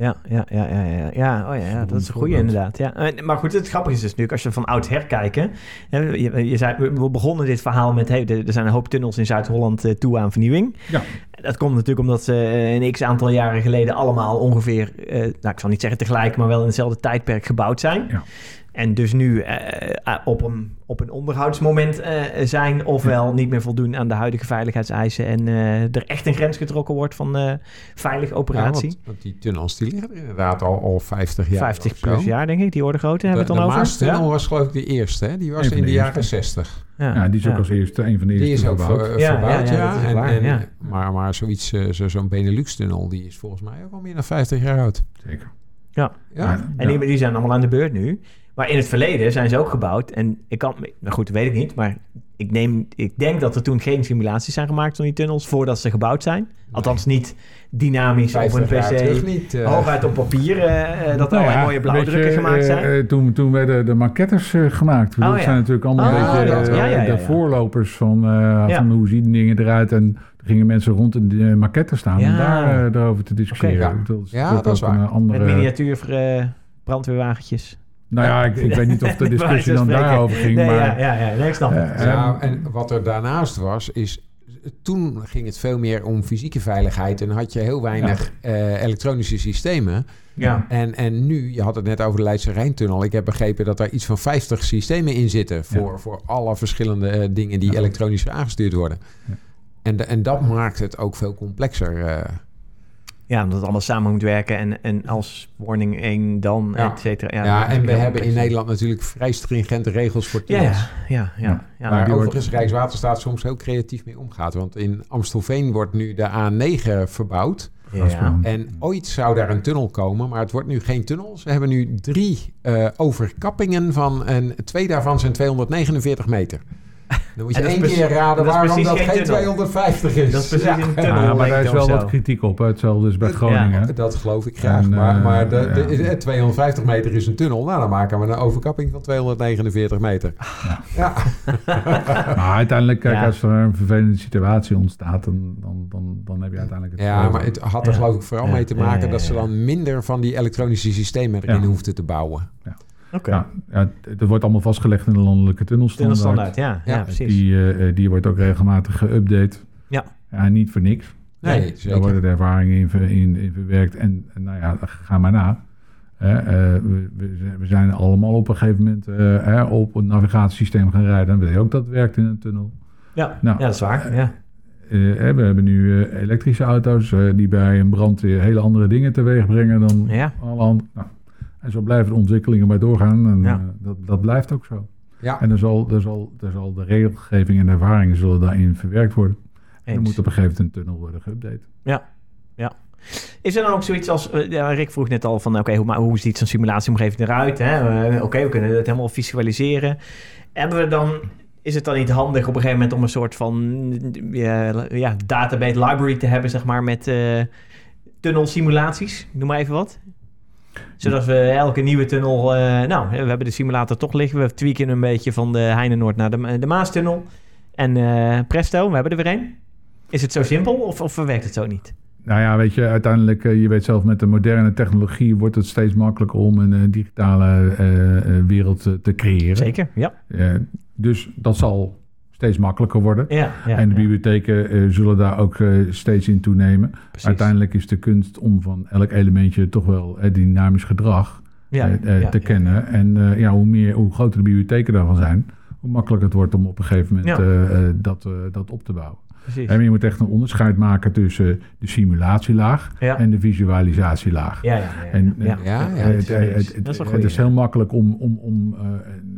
ja, ja, ja, ja, ja. ja, oh ja, ja dat is een goede inderdaad. Ja. Maar goed, het grappige is dus natuurlijk, als je van oud herkijken. Je, je zei, we begonnen dit verhaal met, hey, er zijn een hoop tunnels in Zuid-Holland uh, toe aan vernieuwing. Ja. Dat komt natuurlijk omdat ze een x aantal jaren geleden allemaal ongeveer, nou ik zal niet zeggen tegelijk, maar wel in hetzelfde tijdperk gebouwd zijn. Ja. En dus nu uh, op, een, op een onderhoudsmoment uh, zijn, ofwel niet meer voldoen aan de huidige veiligheidseisen en uh, er echt een grens getrokken wordt van veilige operatie. Ja, want, want, die tunnels die liggen inderdaad al, al 50 jaar. 50 plus jaar, denk ik, die orde grootte hebben we het dan de over. De ja? was geloof ik de eerste, hè? die was in de, de jaren 60. Ja. ja, die is ook als eerste een van de eerste Die is ook ver, verbouwd, ja. En, waar, en, maar, maar zoiets, zo, zo'n Benelux-tunnel, die is volgens mij ook al meer dan 50 jaar oud. Zeker. Ja, ja. en die, die zijn allemaal aan de beurt nu. Maar in het verleden zijn ze ook gebouwd. En ik kan, nou goed, weet ik niet. Maar ik, neem, ik denk dat er toen geen simulaties zijn gemaakt van die tunnels voordat ze gebouwd zijn. Althans niet dynamisch op een pc. Niet, uh... Hooguit op papier uh, dat nou ja, mooie blauwdrukken gemaakt zijn. Uh, toen, toen werden de maquettes gemaakt. Oh, dat ja. zijn natuurlijk allemaal oh, een beetje ja, de voorlopers van, van hoe zien dingen eruit. En er gingen mensen rond in de maquettes staan om daar, daarover te discussiëren. Okay, ja, dat, ja, dat is waar. Andere... Met miniatuur brandweerwagentjes. Nou ja, ik, ik weet niet of de discussie dan daarover ging. Nee, maar, ja, ja, ja, ik snap het. Uh, ja, en wat er daarnaast was, is... Toen ging het veel meer om fysieke veiligheid... en had je heel weinig ja. uh, elektronische systemen. Ja. En, en nu, je had het net over de Leidse Rijntunnel... ik heb begrepen dat daar iets van 50 systemen in zitten... voor, ja. voor alle verschillende uh, dingen die elektronisch aangestuurd worden. En, en dat maakt het ook veel complexer... Ja, omdat het allemaal samen moet werken en, en als warning 1 dan, ja. et cetera. Ja, ja en we hebben in Nederland natuurlijk vrij stringente regels voor tunnels. Ja, ja, ja. ja. Waar ja, overigens wordt... Rijkswaterstaat soms heel creatief mee omgaat. Want in Amstelveen wordt nu de A9 verbouwd. Ja. En ooit zou daar een tunnel komen, maar het wordt nu geen tunnel. Ze hebben nu drie uh, overkappingen van, en twee daarvan zijn 249 meter. Dan moet je één keer raden dat waarom dat geen 250 is. Dat is precies ja. een tunnel. Ja, maar daar is wel wat kritiek op. Hetzelfde is bij Groningen. Ja, dat geloof ik graag. En, maar, uh, maar de, de, de, 250 meter is een tunnel. Nou, dan maken we een overkapping van 249 meter. Ja. maar uiteindelijk, kijk, als er een vervelende situatie ontstaat, dan, dan, dan, dan heb je uiteindelijk het Ja, maar het had er geloof ik vooral mee te maken dat ze dan minder van die elektronische systemen erin hoefden te bouwen. Ja. Okay. Ja, ja, dat wordt allemaal vastgelegd in de landelijke tunnelstandaard. Tunnelstandaard, ja, ja, precies. Die, uh, die wordt ook regelmatig geüpdate. Ja. ja. Niet voor niks. Nee, nee Daar worden de ervaringen in, in, in verwerkt. En, nou ja, ga maar na. Uh, uh, we, we, zijn allemaal op een gegeven moment uh, op een navigatiesysteem gaan rijden. Dan weet je ook dat het werkt in een tunnel. Ja, nou, ja dat is waar. Ja. we hebben nu elektrische auto's die bij een brand weer hele andere dingen teweeg brengen dan ja. alle andere. Nou, en zo blijven de ontwikkelingen maar doorgaan. En ja. uh, dat, dat blijft ook zo. Ja. En er zal, er, zal, er zal de regelgeving en de ervaringen zullen daarin verwerkt worden. En dan moet op een gegeven moment een tunnel worden geüpdate. Ja, ja. Is er dan ook zoiets als... Ja, Rick vroeg net al van... Oké, okay, hoe, hoe ziet zo'n simulatiemgeving eruit? Uh, oké, okay, we kunnen het helemaal visualiseren. Hebben we dan... Is het dan niet handig op een gegeven moment om een soort van ja, ja, database library te hebben, zeg maar, met uh, tunnelsimulaties? Noem maar even wat zodat we elke nieuwe tunnel... Uh, nou, we hebben de simulator toch liggen. We tweaken een beetje van de Heinenoord naar de, de Maastunnel. En uh, presto, we hebben er weer één. Is het zo simpel of, of werkt het zo niet? Nou ja, weet je, uiteindelijk, uh, je weet zelf, met de moderne technologie wordt het steeds makkelijker om een digitale wereld te creëren. Zeker, ja. dus dat zal steeds makkelijker worden. Ja, ja, en de ja. bibliotheken uh, zullen daar ook uh, steeds in toenemen. Precies. Uiteindelijk is de kunst om van elk elementje toch wel uh, dynamisch gedrag te kennen. En ja, hoe, meer, hoe groter de bibliotheken daarvan zijn, hoe makkelijker het wordt om op een gegeven moment dat, dat op te bouwen. precies. En je moet echt een onderscheid maken tussen de simulatielaag Ja. en de visualisatielaag. Ja, ja, ja. En, ja. Eh, het, dat het- is- het- dat is het heel makkelijk om, om, om eh,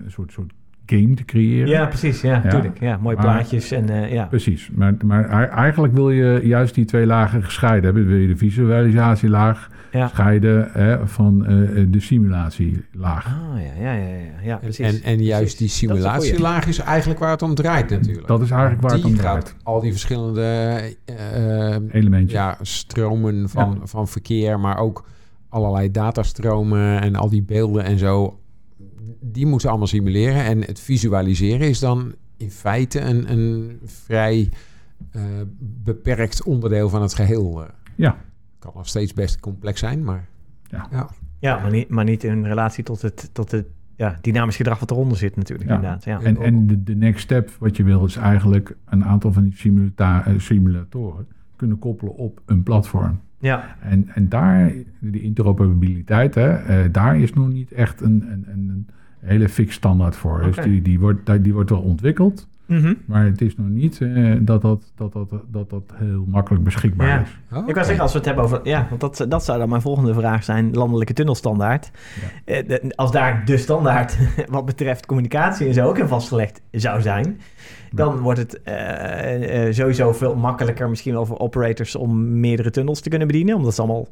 een soort, soort game te creëren. Ja, precies. Ja, Ja. tuurlijk. Ja, mooie Maar- plaatjes en eh, ja. Precies, maar, maar ei- eigenlijk wil je juist die twee lagen gescheiden hebben. Wil je de visualisatielaag Ja. scheiden hè, van eh, de simulatielaag. Ah, ja, ja, ja, ja, precies. en, en juist die Precies. Simulatielaag is eigenlijk waar het om draait natuurlijk. Dat is eigenlijk waar het om draait. al die verschillende Elementjes. ja, stromen van, van verkeer, maar ook allerlei datastromen en al die beelden en zo. Die moeten allemaal simuleren. En het visualiseren is dan in feite een, een vrij eh, beperkt onderdeel van het geheel. eh. Ja. Kan nog steeds best complex zijn, maar Ja, maar niet, maar niet in relatie tot het, tot het ja, dynamisch gedrag wat eronder zit natuurlijk Ja. inderdaad. Ja. En, en de, de next step wat je wil is eigenlijk een aantal van die eh, simulatoren kunnen koppelen op een platform. Ja. En, en daar, die interoperabiliteit, hè, eh, daar is nog niet echt een, een, een, hele fix standaard voor. Dus die, die, wordt, die wordt wel ontwikkeld, Mhm. maar het is nog niet eh, dat, dat, dat, dat, dat dat heel makkelijk beschikbaar Ja. is. Oh, Ik wou zeggen, als we het hebben over... Ja, want dat, dat zou dan mijn volgende vraag zijn. Landelijke tunnelstandaard. Eh, de- als daar de standaard wat betreft communicatie en zo ook in vastgelegd zou zijn... dan wordt het eh, eh, sowieso veel makkelijker misschien wel voor operators... om meerdere tunnels te kunnen bedienen. Omdat ze allemaal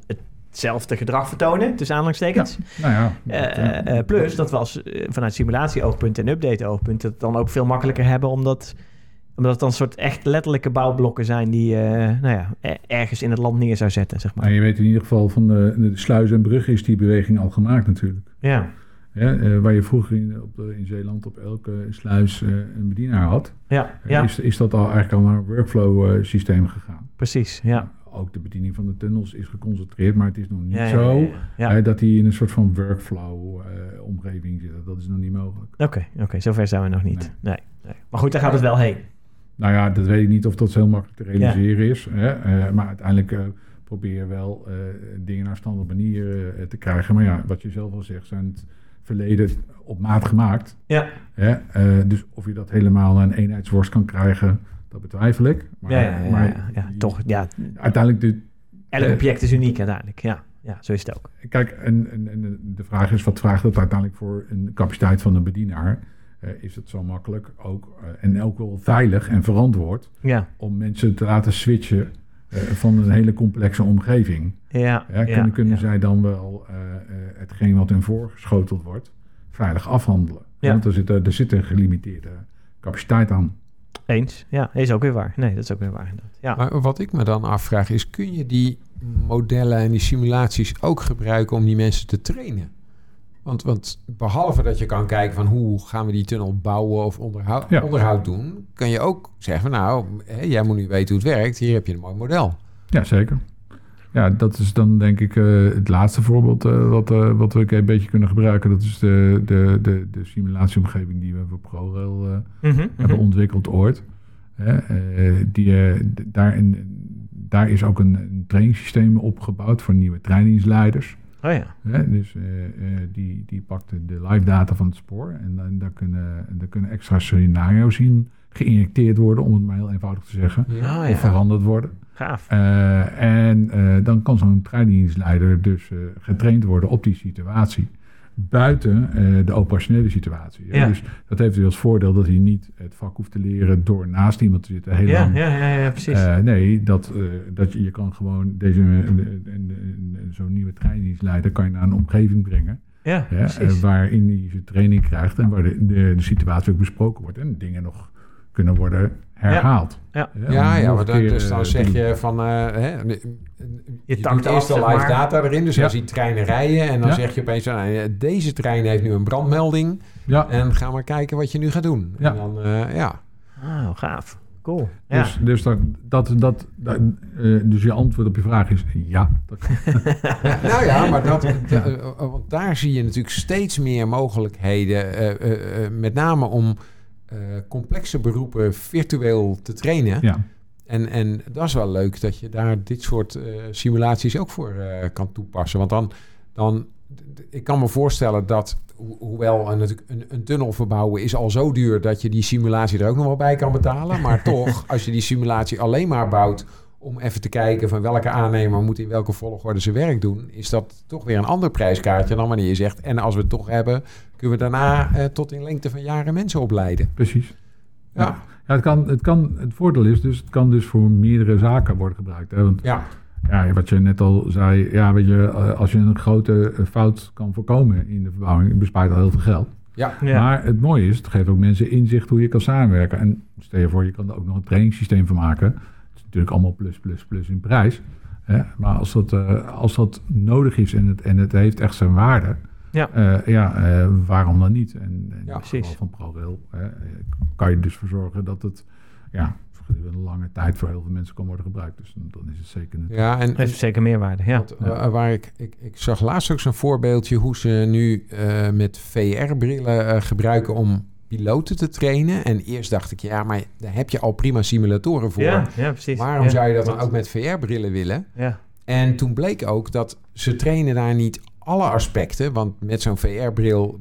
hetzelfde gedrag vertonen, tussen aanhalingstekens. Nou ja, Eh, eh, plus dat we als, eh, vanuit simulatie-oogpunt en update-oogpunt... het dan ook veel makkelijker hebben omdat... Omdat het dan een soort echt letterlijke bouwblokken zijn die je nou ja, er- ergens in het land neer zou zetten, zeg maar. maar je weet in ieder geval van de, de sluis en brug is die beweging al gemaakt natuurlijk. Ja, waar je vroeger in, op in Zeeland op elke sluis een bedienaar had, ja, ja is, is dat al eigenlijk al naar een workflow eh, systeem gegaan. precies. Ja. Ook de bediening van de tunnels is geconcentreerd, maar het is nog niet Ja, zo ja, ja. hè, dat die in een soort van workflow eh, omgeving zitten. Dat is nog niet mogelijk. Oké, oké, zover zijn we nog niet. Nee. Nee, Maar goed, daar gaat het wel heen. Nou ja, dat weet ik niet of dat zo heel makkelijk te realiseren is. Hè? eh, maar uiteindelijk eh, probeer je wel dingen naar standaard manier te krijgen. Maar ja, wat je zelf al zegt, zijn het verleden op maat gemaakt. Ja, Hè? Dus of je dat helemaal een eenheidsworst kan krijgen, dat betwijfel ik. Maar, ja, ja, ja, maar ja, ja, toch. Ja, Uiteindelijk, de, elk Eh, object is uniek uiteindelijk. Ja, ja zo is het ook. kijk, en, en, en de vraag is, wat vraagt dat uiteindelijk voor een capaciteit van een bedienaar? Eh, is het zo makkelijk ook eh, en ook wel veilig en verantwoord Ja, om mensen te laten switchen eh, van een hele complexe omgeving? ja, Ja, kunnen zij dan wel hetgeen wat hun voorgeschoteld wordt, veilig afhandelen? Ja. Want er zit, er zit een gelimiteerde capaciteit aan. Eens. Ja, is ook weer waar. Nee, dat is ook weer waar. inderdaad. Ja. Maar wat ik me dan afvraag is, kun je die modellen en die simulaties ook gebruiken om die mensen te trainen? Want, want behalve dat je kan kijken van hoe gaan we die tunnel bouwen of onderhoud, Ja. onderhoud doen, kan je ook zeggen van nou, hè, jij moet nu weten hoe het werkt, hier heb je een mooi model. Ja, zeker. Ja, dat is dan denk ik eh, het laatste voorbeeld eh, wat, eh, wat we een beetje kunnen gebruiken. Dat is de, de, de, de simulatieomgeving die we voor ProRail Mhm, mhm. hebben ontwikkeld ooit. Die, daarin, daar is ook een, een trainingssysteem opgebouwd voor nieuwe trainingsleiders. Oh ja. Dus die, die pakten de live data van het spoor en dan, daar, kunnen, daar kunnen extra scenario's in geïnjecteerd worden, om het maar heel eenvoudig te zeggen. Ja. Of veranderd worden. Gaaf. Eh, en eh, dan kan zo'n trainingsleider dus eh, getraind worden op die situatie. Buiten eh, de operationele situatie. Ja. Dus dat heeft weer als voordeel dat hij niet het vak hoeft te leren door naast iemand te zitten. Heel Ja, lang. ja, ja, ja, precies. Eh, nee, dat, eh, dat je, je kan gewoon deze, zo'n nieuwe trainingsleider kan je naar een omgeving brengen. ja, eh, waarin hij zijn training krijgt en waar de, de, de situatie ook besproken wordt. En dingen nog kunnen worden herhaald. Ja. Ja, ja, dan, dus dan eh, zeg je van, eh, hè, je, doet eerst de live maar. data erin, dus Ja. hij ziet treinen rijden en dan Ja. zeg je opeens, nou, deze trein heeft nu een brandmelding Ja, en ga maar kijken wat je nu gaat doen. Ja. En dan, eh, ja. Oh, gaaf. Cool. Ja. Dus, dus, dat, dat, dat, dat, eh, dus je antwoord op je vraag is ja. Nou ja, maar dat, da- want daar zie je natuurlijk steeds meer mogelijkheden, eh, eh, eh, met name om complexe beroepen virtueel te trainen. Ja, En, en dat is wel leuk dat je daar dit soort eh, simulaties ook voor eh, kan toepassen. Want dan, dan ik kan me voorstellen dat, hoewel een, een, een, tunnel verbouwen is al zo duur dat je die simulatie er ook nog wel bij kan betalen. Maar toch, als je die simulatie alleen maar bouwt om even te kijken van welke aannemer moet in welke volgorde zijn werk doen, is dat toch weer een ander prijskaartje dan wanneer je zegt, en als we het toch hebben, kunnen we daarna eh, tot in lengte van jaren mensen opleiden. Precies. Ja. ja. het, kan, het, kan, het voordeel is dus, het kan dus voor meerdere zaken worden gebruikt. Hè? Want, ja. Ja, wat je net al zei, ja, weet je, eh, als je een grote eh, fout kan voorkomen in de verbouwing, bespaart al heel veel geld. Ja. Maar het mooie is, het geeft ook mensen inzicht hoe je kan samenwerken. En stel je voor, je kan er ook nog een trainingssysteem van maken. Is natuurlijk allemaal plus, plus, plus in prijs. Hè? Maar als dat, uh, als dat nodig is en het, en het heeft echt zijn waarde, ja, uh, ja uh, waarom dan niet? En, en ja, precies. van ProRail kan je dus voor zorgen dat het ja, een lange tijd voor heel veel mensen kan worden gebruikt. Dus dan, dan is het zeker... Een... Ja, en... Heeft zeker meerwaarde, ja. Waar ik, ik, ik zag laatst ook zo'n voorbeeldje hoe ze nu uh, met VR-brillen uh, gebruiken om piloten te trainen. En eerst dacht ik, ja, maar daar heb je al prima simulatoren voor. Ja, ja precies. Waarom ja. zou je dat dan ook met VR-brillen willen? Ja. En toen bleek ook dat ze trainen daar niet alle aspecten. Want met zo'n VR-bril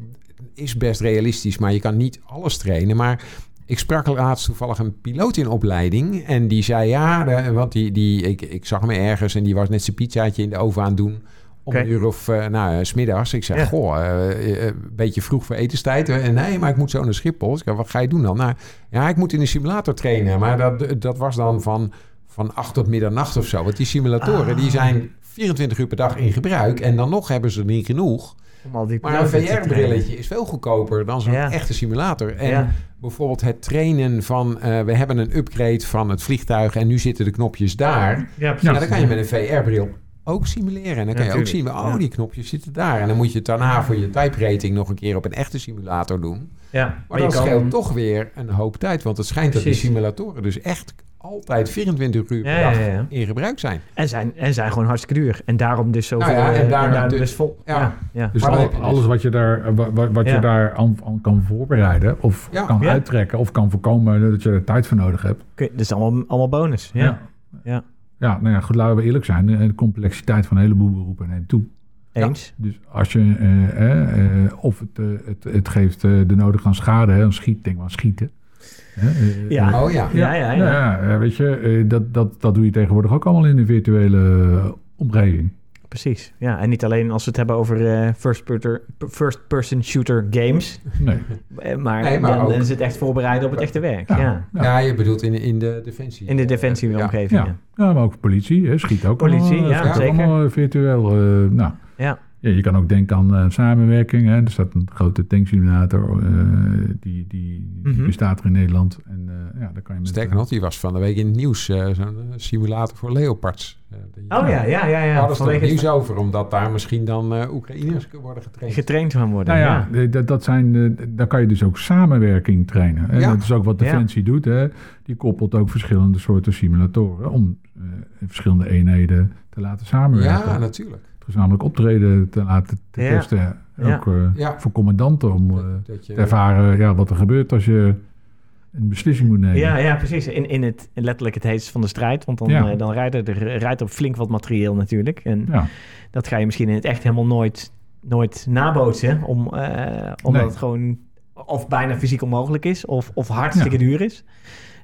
is best realistisch, maar je kan niet alles trainen. Maar ik sprak laatst toevallig een piloot in opleiding. En die zei ja, de, want die, die, ik, ik zag hem ergens en die was net zijn pizzaatje in de oven aan het doen. Om een uur of, uh, nou, smiddags. Ik zeg, Ja. goh, eh, een beetje vroeg voor etenstijd. En nee, maar ik moet zo naar Schiphol. Ik wat ga je doen dan? Nou, ja, ik moet in een simulator trainen. Maar dat, dat was dan van, van acht tot middernacht of zo. Want die simulatoren, die zijn 24 uur per dag in gebruik. En dan nog hebben ze er niet genoeg. Maar een. VR-brilletje is veel goedkoper dan zo'n Ja. echte simulator. En Ja. bijvoorbeeld het trainen van... eh, we hebben een upgrade van het vliegtuig en nu zitten de knopjes daar. Ja, Ja, dan kan je met een VR-bril ook simuleren. En dan kan je ook zien, oh, Ja. die knopjes zitten daar. En dan moet je het daarna voor je type rating nog een keer op een echte simulator doen. Ja, Maar, dat kan- scheelt toch weer een hoop tijd. Want het schijnt dat die simulatoren dus echt altijd 24 uur per Ja, ja, dag ja. in gebruik zijn. En zijn, en zijn gewoon hartstikke duur. En daarom dus zoveel. Nou ja, en eh, daarom dus- dus vol. ja. Ja, ja. Dus Maar dan al- heb je dus- alles wat je daar, eh, wa- wa- wat Ja. je daar aan, aan kan voorbereiden, of Ja. kan Ja. uittrekken, of kan voorkomen dat je er tijd voor nodig hebt. Oké, dat is allemaal, allemaal bonus. Ja. Ja. Ja, nou ja, goed, laten we eerlijk zijn. De, de complexiteit van een heleboel beroepen neemt toe. Eens. Dus als je, eh, eh, eh, of het, eh, het, het geeft eh, de nodige aan schade, hè, een schiet, denk maar aan schieten. Hè, eh, Ja. eh, Oh ja. Ja, ja, ja. nou ja, eh, weet je, eh, dat, dat, dat doe je tegenwoordig ook allemaal in de virtuele eh, omgeving. Precies. Ja, en niet alleen als we het hebben over eh, first, person, first person shooter games. Nee. eh, Maar, Nee, maar dan ook- is het echt voorbereiden op het echte werk. Ja. Ja. Ja, je bedoelt in, in de defensie. In de defensieomgeving. Ja. Ja. ja, maar ook politie, hè, schiet ook Politie, allemaal, eh, ja, zeker. allemaal virtueel. nou, Ja. Ja, je kan ook denken aan eh, samenwerking. Hè. Er staat een grote tanksimulator, eh, die, die, die Mhm. bestaat er in Nederland. En eh, ja, daar kan je met... Sterker nog, die was van de week in het nieuws. eh, Zo'n eh, simulator voor leopards. Die- Oh ja, ja, ja. Daar ja. hadden ze nieuws het over, omdat daar misschien dan eh Oekraïners kunnen worden getraind. getraind gaan worden. Nou ja, ja. dat, dat zijn, daar kan je dus ook samenwerking trainen. En Ja. dat is ook wat Defensie doet. Hè. Die koppelt ook verschillende soorten simulatoren om eh, verschillende eenheden te laten samenwerken. Ja, natuurlijk. Gezamenlijk optreden te laten te Ja. testen. Ja. Ook eh, Ja. voor commandanten om eh, Dat, dat je, te ervaren ja, wat er gebeurt als je een beslissing moet nemen. Ja, ja, precies. In, in het in letterlijk het heetst van de strijd. Want dan, Ja. eh, dan rijdt er, rijdt er flink wat materieel natuurlijk. En Ja. dat ga je misschien in het echt helemaal nooit, nooit nabootsen. Om, eh, omdat Nee. het gewoon of bijna fysiek onmogelijk is. Of, of hartstikke duur is.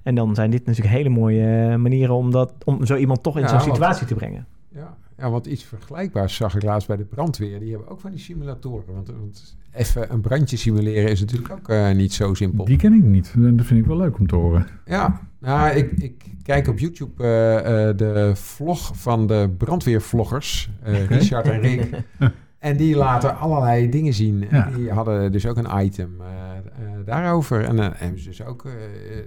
En dan zijn dit natuurlijk hele mooie eh, manieren om, dat, om zo iemand toch in Ja, zo'n want- situatie te brengen. ja, ja, want iets vergelijkbaars zag ik laatst bij de brandweer. Die hebben ook van die simulatoren. Want, want even een brandje simuleren is natuurlijk ook eh, niet zo simpel. Die ken ik niet. Dat vind ik wel leuk om te horen. Ja, nou, ik, ik kijk op YouTube eh, eh, de vlog van de brandweervloggers, eh, Richard en Rick. En die laten allerlei dingen zien. En. Die hadden dus ook een item daarover. En dan hebben ze dus ook,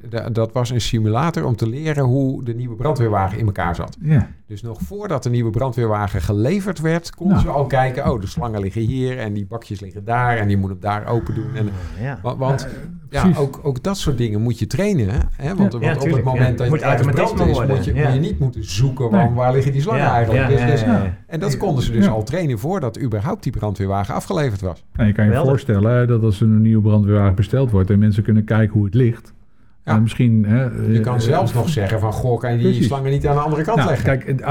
da- dat was een simulator om te leren hoe de nieuwe brandweerwagen in elkaar zat. Ja. Dus nog voordat de nieuwe brandweerwagen geleverd werd, konden Nou. ze al kijken, oh, de slangen liggen hier en die bakjes liggen daar en die moet hem daar open doen. En, Ja. wa- want ja, ook, ook dat soort dingen moet je trainen. Hè? Want, want op het moment ja. dat Moet je automatisme brand is, worden, moet je, ja. moet je niet moeten zoeken Nee. van waar liggen die slangen Ja, eigenlijk. ja, Dus- dus- ja, ja. En dat konden ze dus Ja. al trainen voordat überhaupt die brandweerwagen afgeleverd was. Nou, je kan je voorstellen dat als er een nieuwe brandweerwagen besteld wordt en mensen kunnen kijken hoe het ligt, Ja. En misschien, hè, je kan uh, zelfs nog zeggen van, goh, kan je die precies. slangen niet aan de andere kant nou, leggen? Kijk,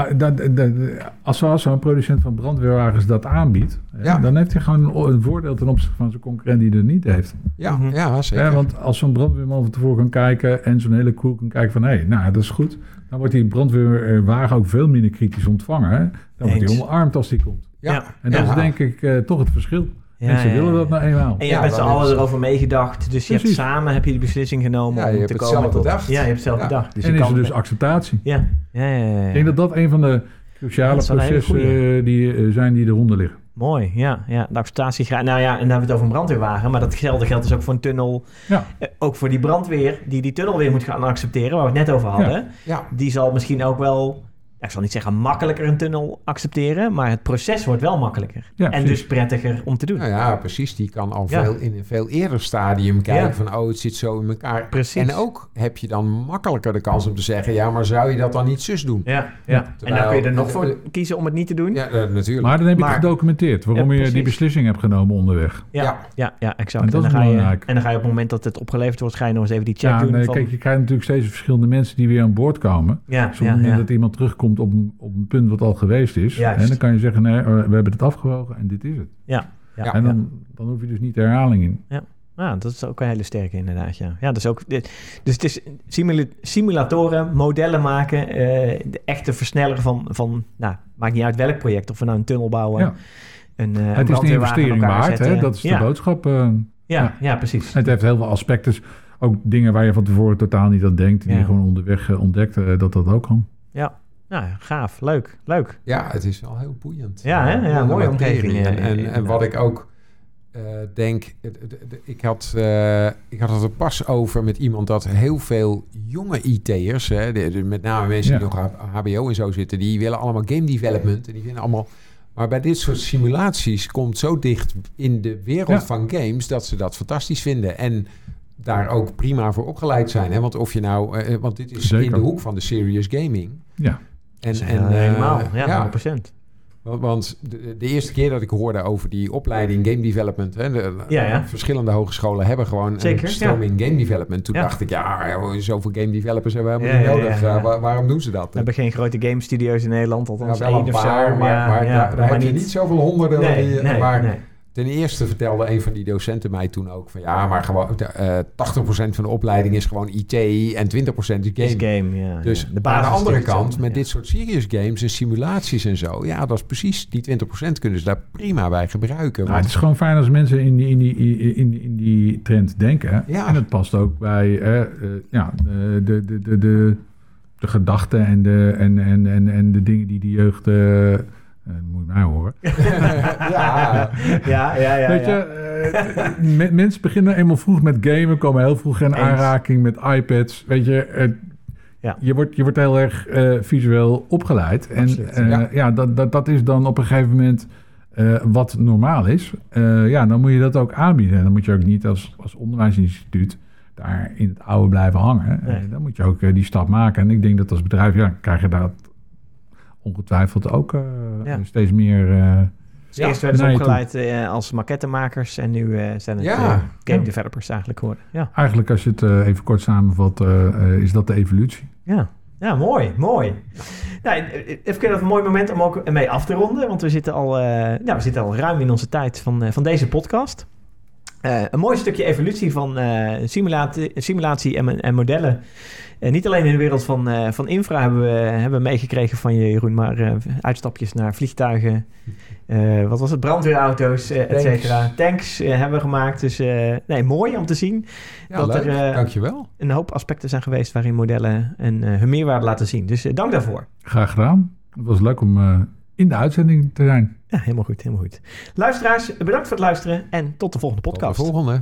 als, als zo'n producent van brandweerwagens dat aanbiedt, ja. dan heeft hij gewoon een, voordeel ten opzichte van zijn concurrent die er niet heeft. Ja, mm -hmm. ja zeker. Ja, want als zo'n brandweerman van tevoren kan kijken en zo'n hele crew kan kijken van, hé, hey, nou, dat is goed. Dan wordt die brandweerwagen ook veel minder kritisch ontvangen. Hè? Dan wordt hij omarmd als die komt. Ja. En dat is denk ik uh, toch het verschil. Ja, Mensen willen dat nou eenmaal. En je hebt met z'n allen erover meegedacht. Dus je hebt samen heb je die beslissing genomen om te hebt komen het tot... bedacht. Ja, je hebt het zelf bedacht. Dus en is er dus acceptatie. Ja. Ja, ja, Ik denk dat dat een van de cruciale processen uh, die, uh, zijn die eronder liggen. Mooi, ja. ja. De acceptatie. Nou ja, en dan hebben we het over een brandweerwagen. Maar datzelfde geldt dus ook voor een tunnel. Ja. Uh, ook voor die brandweer die die tunnel weer moet gaan accepteren. Waar we het net over hadden. Ja. Ja. Die zal misschien ook wel ik zal niet zeggen makkelijker een tunnel accepteren, maar het proces wordt wel makkelijker. Ja, en dus prettiger om te doen. Nou ja, precies. Die kan al veel in een veel eerder stadium kijken Ja. van, oh, het zit zo in elkaar. Precies. En ook heb je dan makkelijker de kans om te zeggen, ja, maar zou je dat dan niet zus doen? Ja, ja. En dan kun je er nog voor kiezen om het niet te doen. Ja, eh, natuurlijk. Maar dan heb je Maar- het gedocumenteerd waarom Ja, je die beslissing hebt genomen onderweg. ja, Ja. ja, exact. En dat dan is ga je, en dan ga je op het moment dat het opgeleverd wordt, ga je nog eens even die check Ja, doen. nee, van, kijk, je krijgt natuurlijk steeds verschillende mensen die weer aan boord komen. ja, Op het ja, moment ja. dat iemand terugkomt op een, op een punt wat al geweest is. Juist. En dan kan je zeggen, nee, eh, we hebben het afgewogen en dit is het. Ja, ja, Ja. en dan, dan hoef je dus niet de herhaling in. Ja, dat is ook een hele sterke inderdaad, ja. Ja, dus ook... Dus het is simula- simulatoren, modellen maken, eh, de echte versneller van, van... Nou, maakt niet uit welk project. Of we nou een tunnel bouwen, Ja. een, een het is brandweerwagen investering waard, hè? dat is de ja, boodschap. Ja, Ja. ja, precies. het heeft heel veel aspecten. Ook dingen waar je van tevoren totaal niet aan denkt. Die Ja. je gewoon onderweg ontdekt dat dat ook kan. Nou, gaaf. Leuk, leuk. Ja, het is wel heel boeiend. Ja, hè? Ja, Eh, mooie materie. omgeving, En, en, wat ik ook eh, denk... Ik had, eh, ik had het er pas over met iemand dat heel veel jonge IT'ers... met name mensen die Ja. nog HBO en zo zitten... die willen allemaal game development. En die vinden allemaal... Maar bij dit soort simulaties komt zo dicht in de wereld Ja. van games... dat ze dat fantastisch vinden. En daar ook prima voor opgeleid zijn. Hè? Want of je nou... eh, want dit is Zeker. in de hoek van de serious gaming... Ja, En, En, en, eh, helemaal, ja, ja, 100%. want, want de, de eerste keer dat ik hoorde over die opleiding game development, hè, de, Ja, ja. verschillende hogescholen hebben gewoon Zeker, een stroming game development. Toen Ja. dacht ik, ja, zoveel game developers hebben we Ja, helemaal niet ja, nodig. ja, ja. Waar- waarom doen ze dat? We hebben geen grote game studio's in Nederland, Ja, althans wel een of paar, zo. maar, ja, maar ja, daar, daar maar heb je niet zoveel honderden. Nee, die, nee, maar nee. Ten eerste vertelde een van die docenten mij toen ook van ja, maar gewoon eh 80% van de opleiding is gewoon IT en 20% is game. Is game, ja. Dus ja. aan de basis andere kant, met ja. dit soort serious games en simulaties en zo, ja, dat is precies die 20% kunnen ze daar prima bij gebruiken. Nou, want- het is gewoon fijn als mensen in die, in die, in die, in die trend denken. Ja. En het past ook bij eh, eh, ja, de, de, de, de, de, de gedachten en de, en, en, en, en de dingen die de jeugd... eh, dat moet je mij horen. ja, Ja, ja, ja. Weet je, ja. eh, me- mensen beginnen eenmaal vroeg met gamen, komen heel vroeg in Eens. aanraking met iPads. Weet je, eh, Ja. je, wordt, je wordt heel erg eh, visueel opgeleid. En Absoluut, ja. ja, dat, dat, dat is dan op een gegeven moment eh, wat normaal is. Eh, ja, dan moet je dat ook aanbieden. En dan moet je ook niet als, als onderwijsinstituut daar in het oude blijven hangen. Nee. Eh, dan moet je ook die stap maken. En ik denk dat als bedrijf, ja, krijg je daar ongetwijfeld ook eh, Ja. steeds meer... eh, Dus eerst werden ze opgeleid eh, als maquettemakers en nu eh, zijn het Ja. eh, game Ja. developers eigenlijk geworden. Ja. Eigenlijk, als je het eh, even kort samenvat, eh, eh, is dat de evolutie. Ja. ja, mooi, mooi. Nou, eh, even een mooi moment om ook mee af te ronden. Want we zitten al, eh, ja, we zitten al ruim in onze tijd van, eh, van deze podcast. Eh, een mooi stukje evolutie van eh, simulatie, simulatie en, en modellen. Eh, niet alleen in de wereld van, eh, van infra hebben we, hebben we meegekregen van je, Jeroen, maar eh, uitstapjes naar vliegtuigen. eh, wat was het? Brandweerauto's, et Tanks. cetera. Tanks hebben we gemaakt. Dus eh, nee, mooi om te zien ja Dat leuk. er, eh, Dankjewel. een hoop aspecten zijn geweest waarin modellen en eh, hun meerwaarde laten zien. Dus dank daarvoor. Graag gedaan. Het was leuk om eh, in de uitzending te zijn. Ja, helemaal goed, helemaal goed. Luisteraars, bedankt voor het luisteren en tot de volgende podcast. Tot de volgende.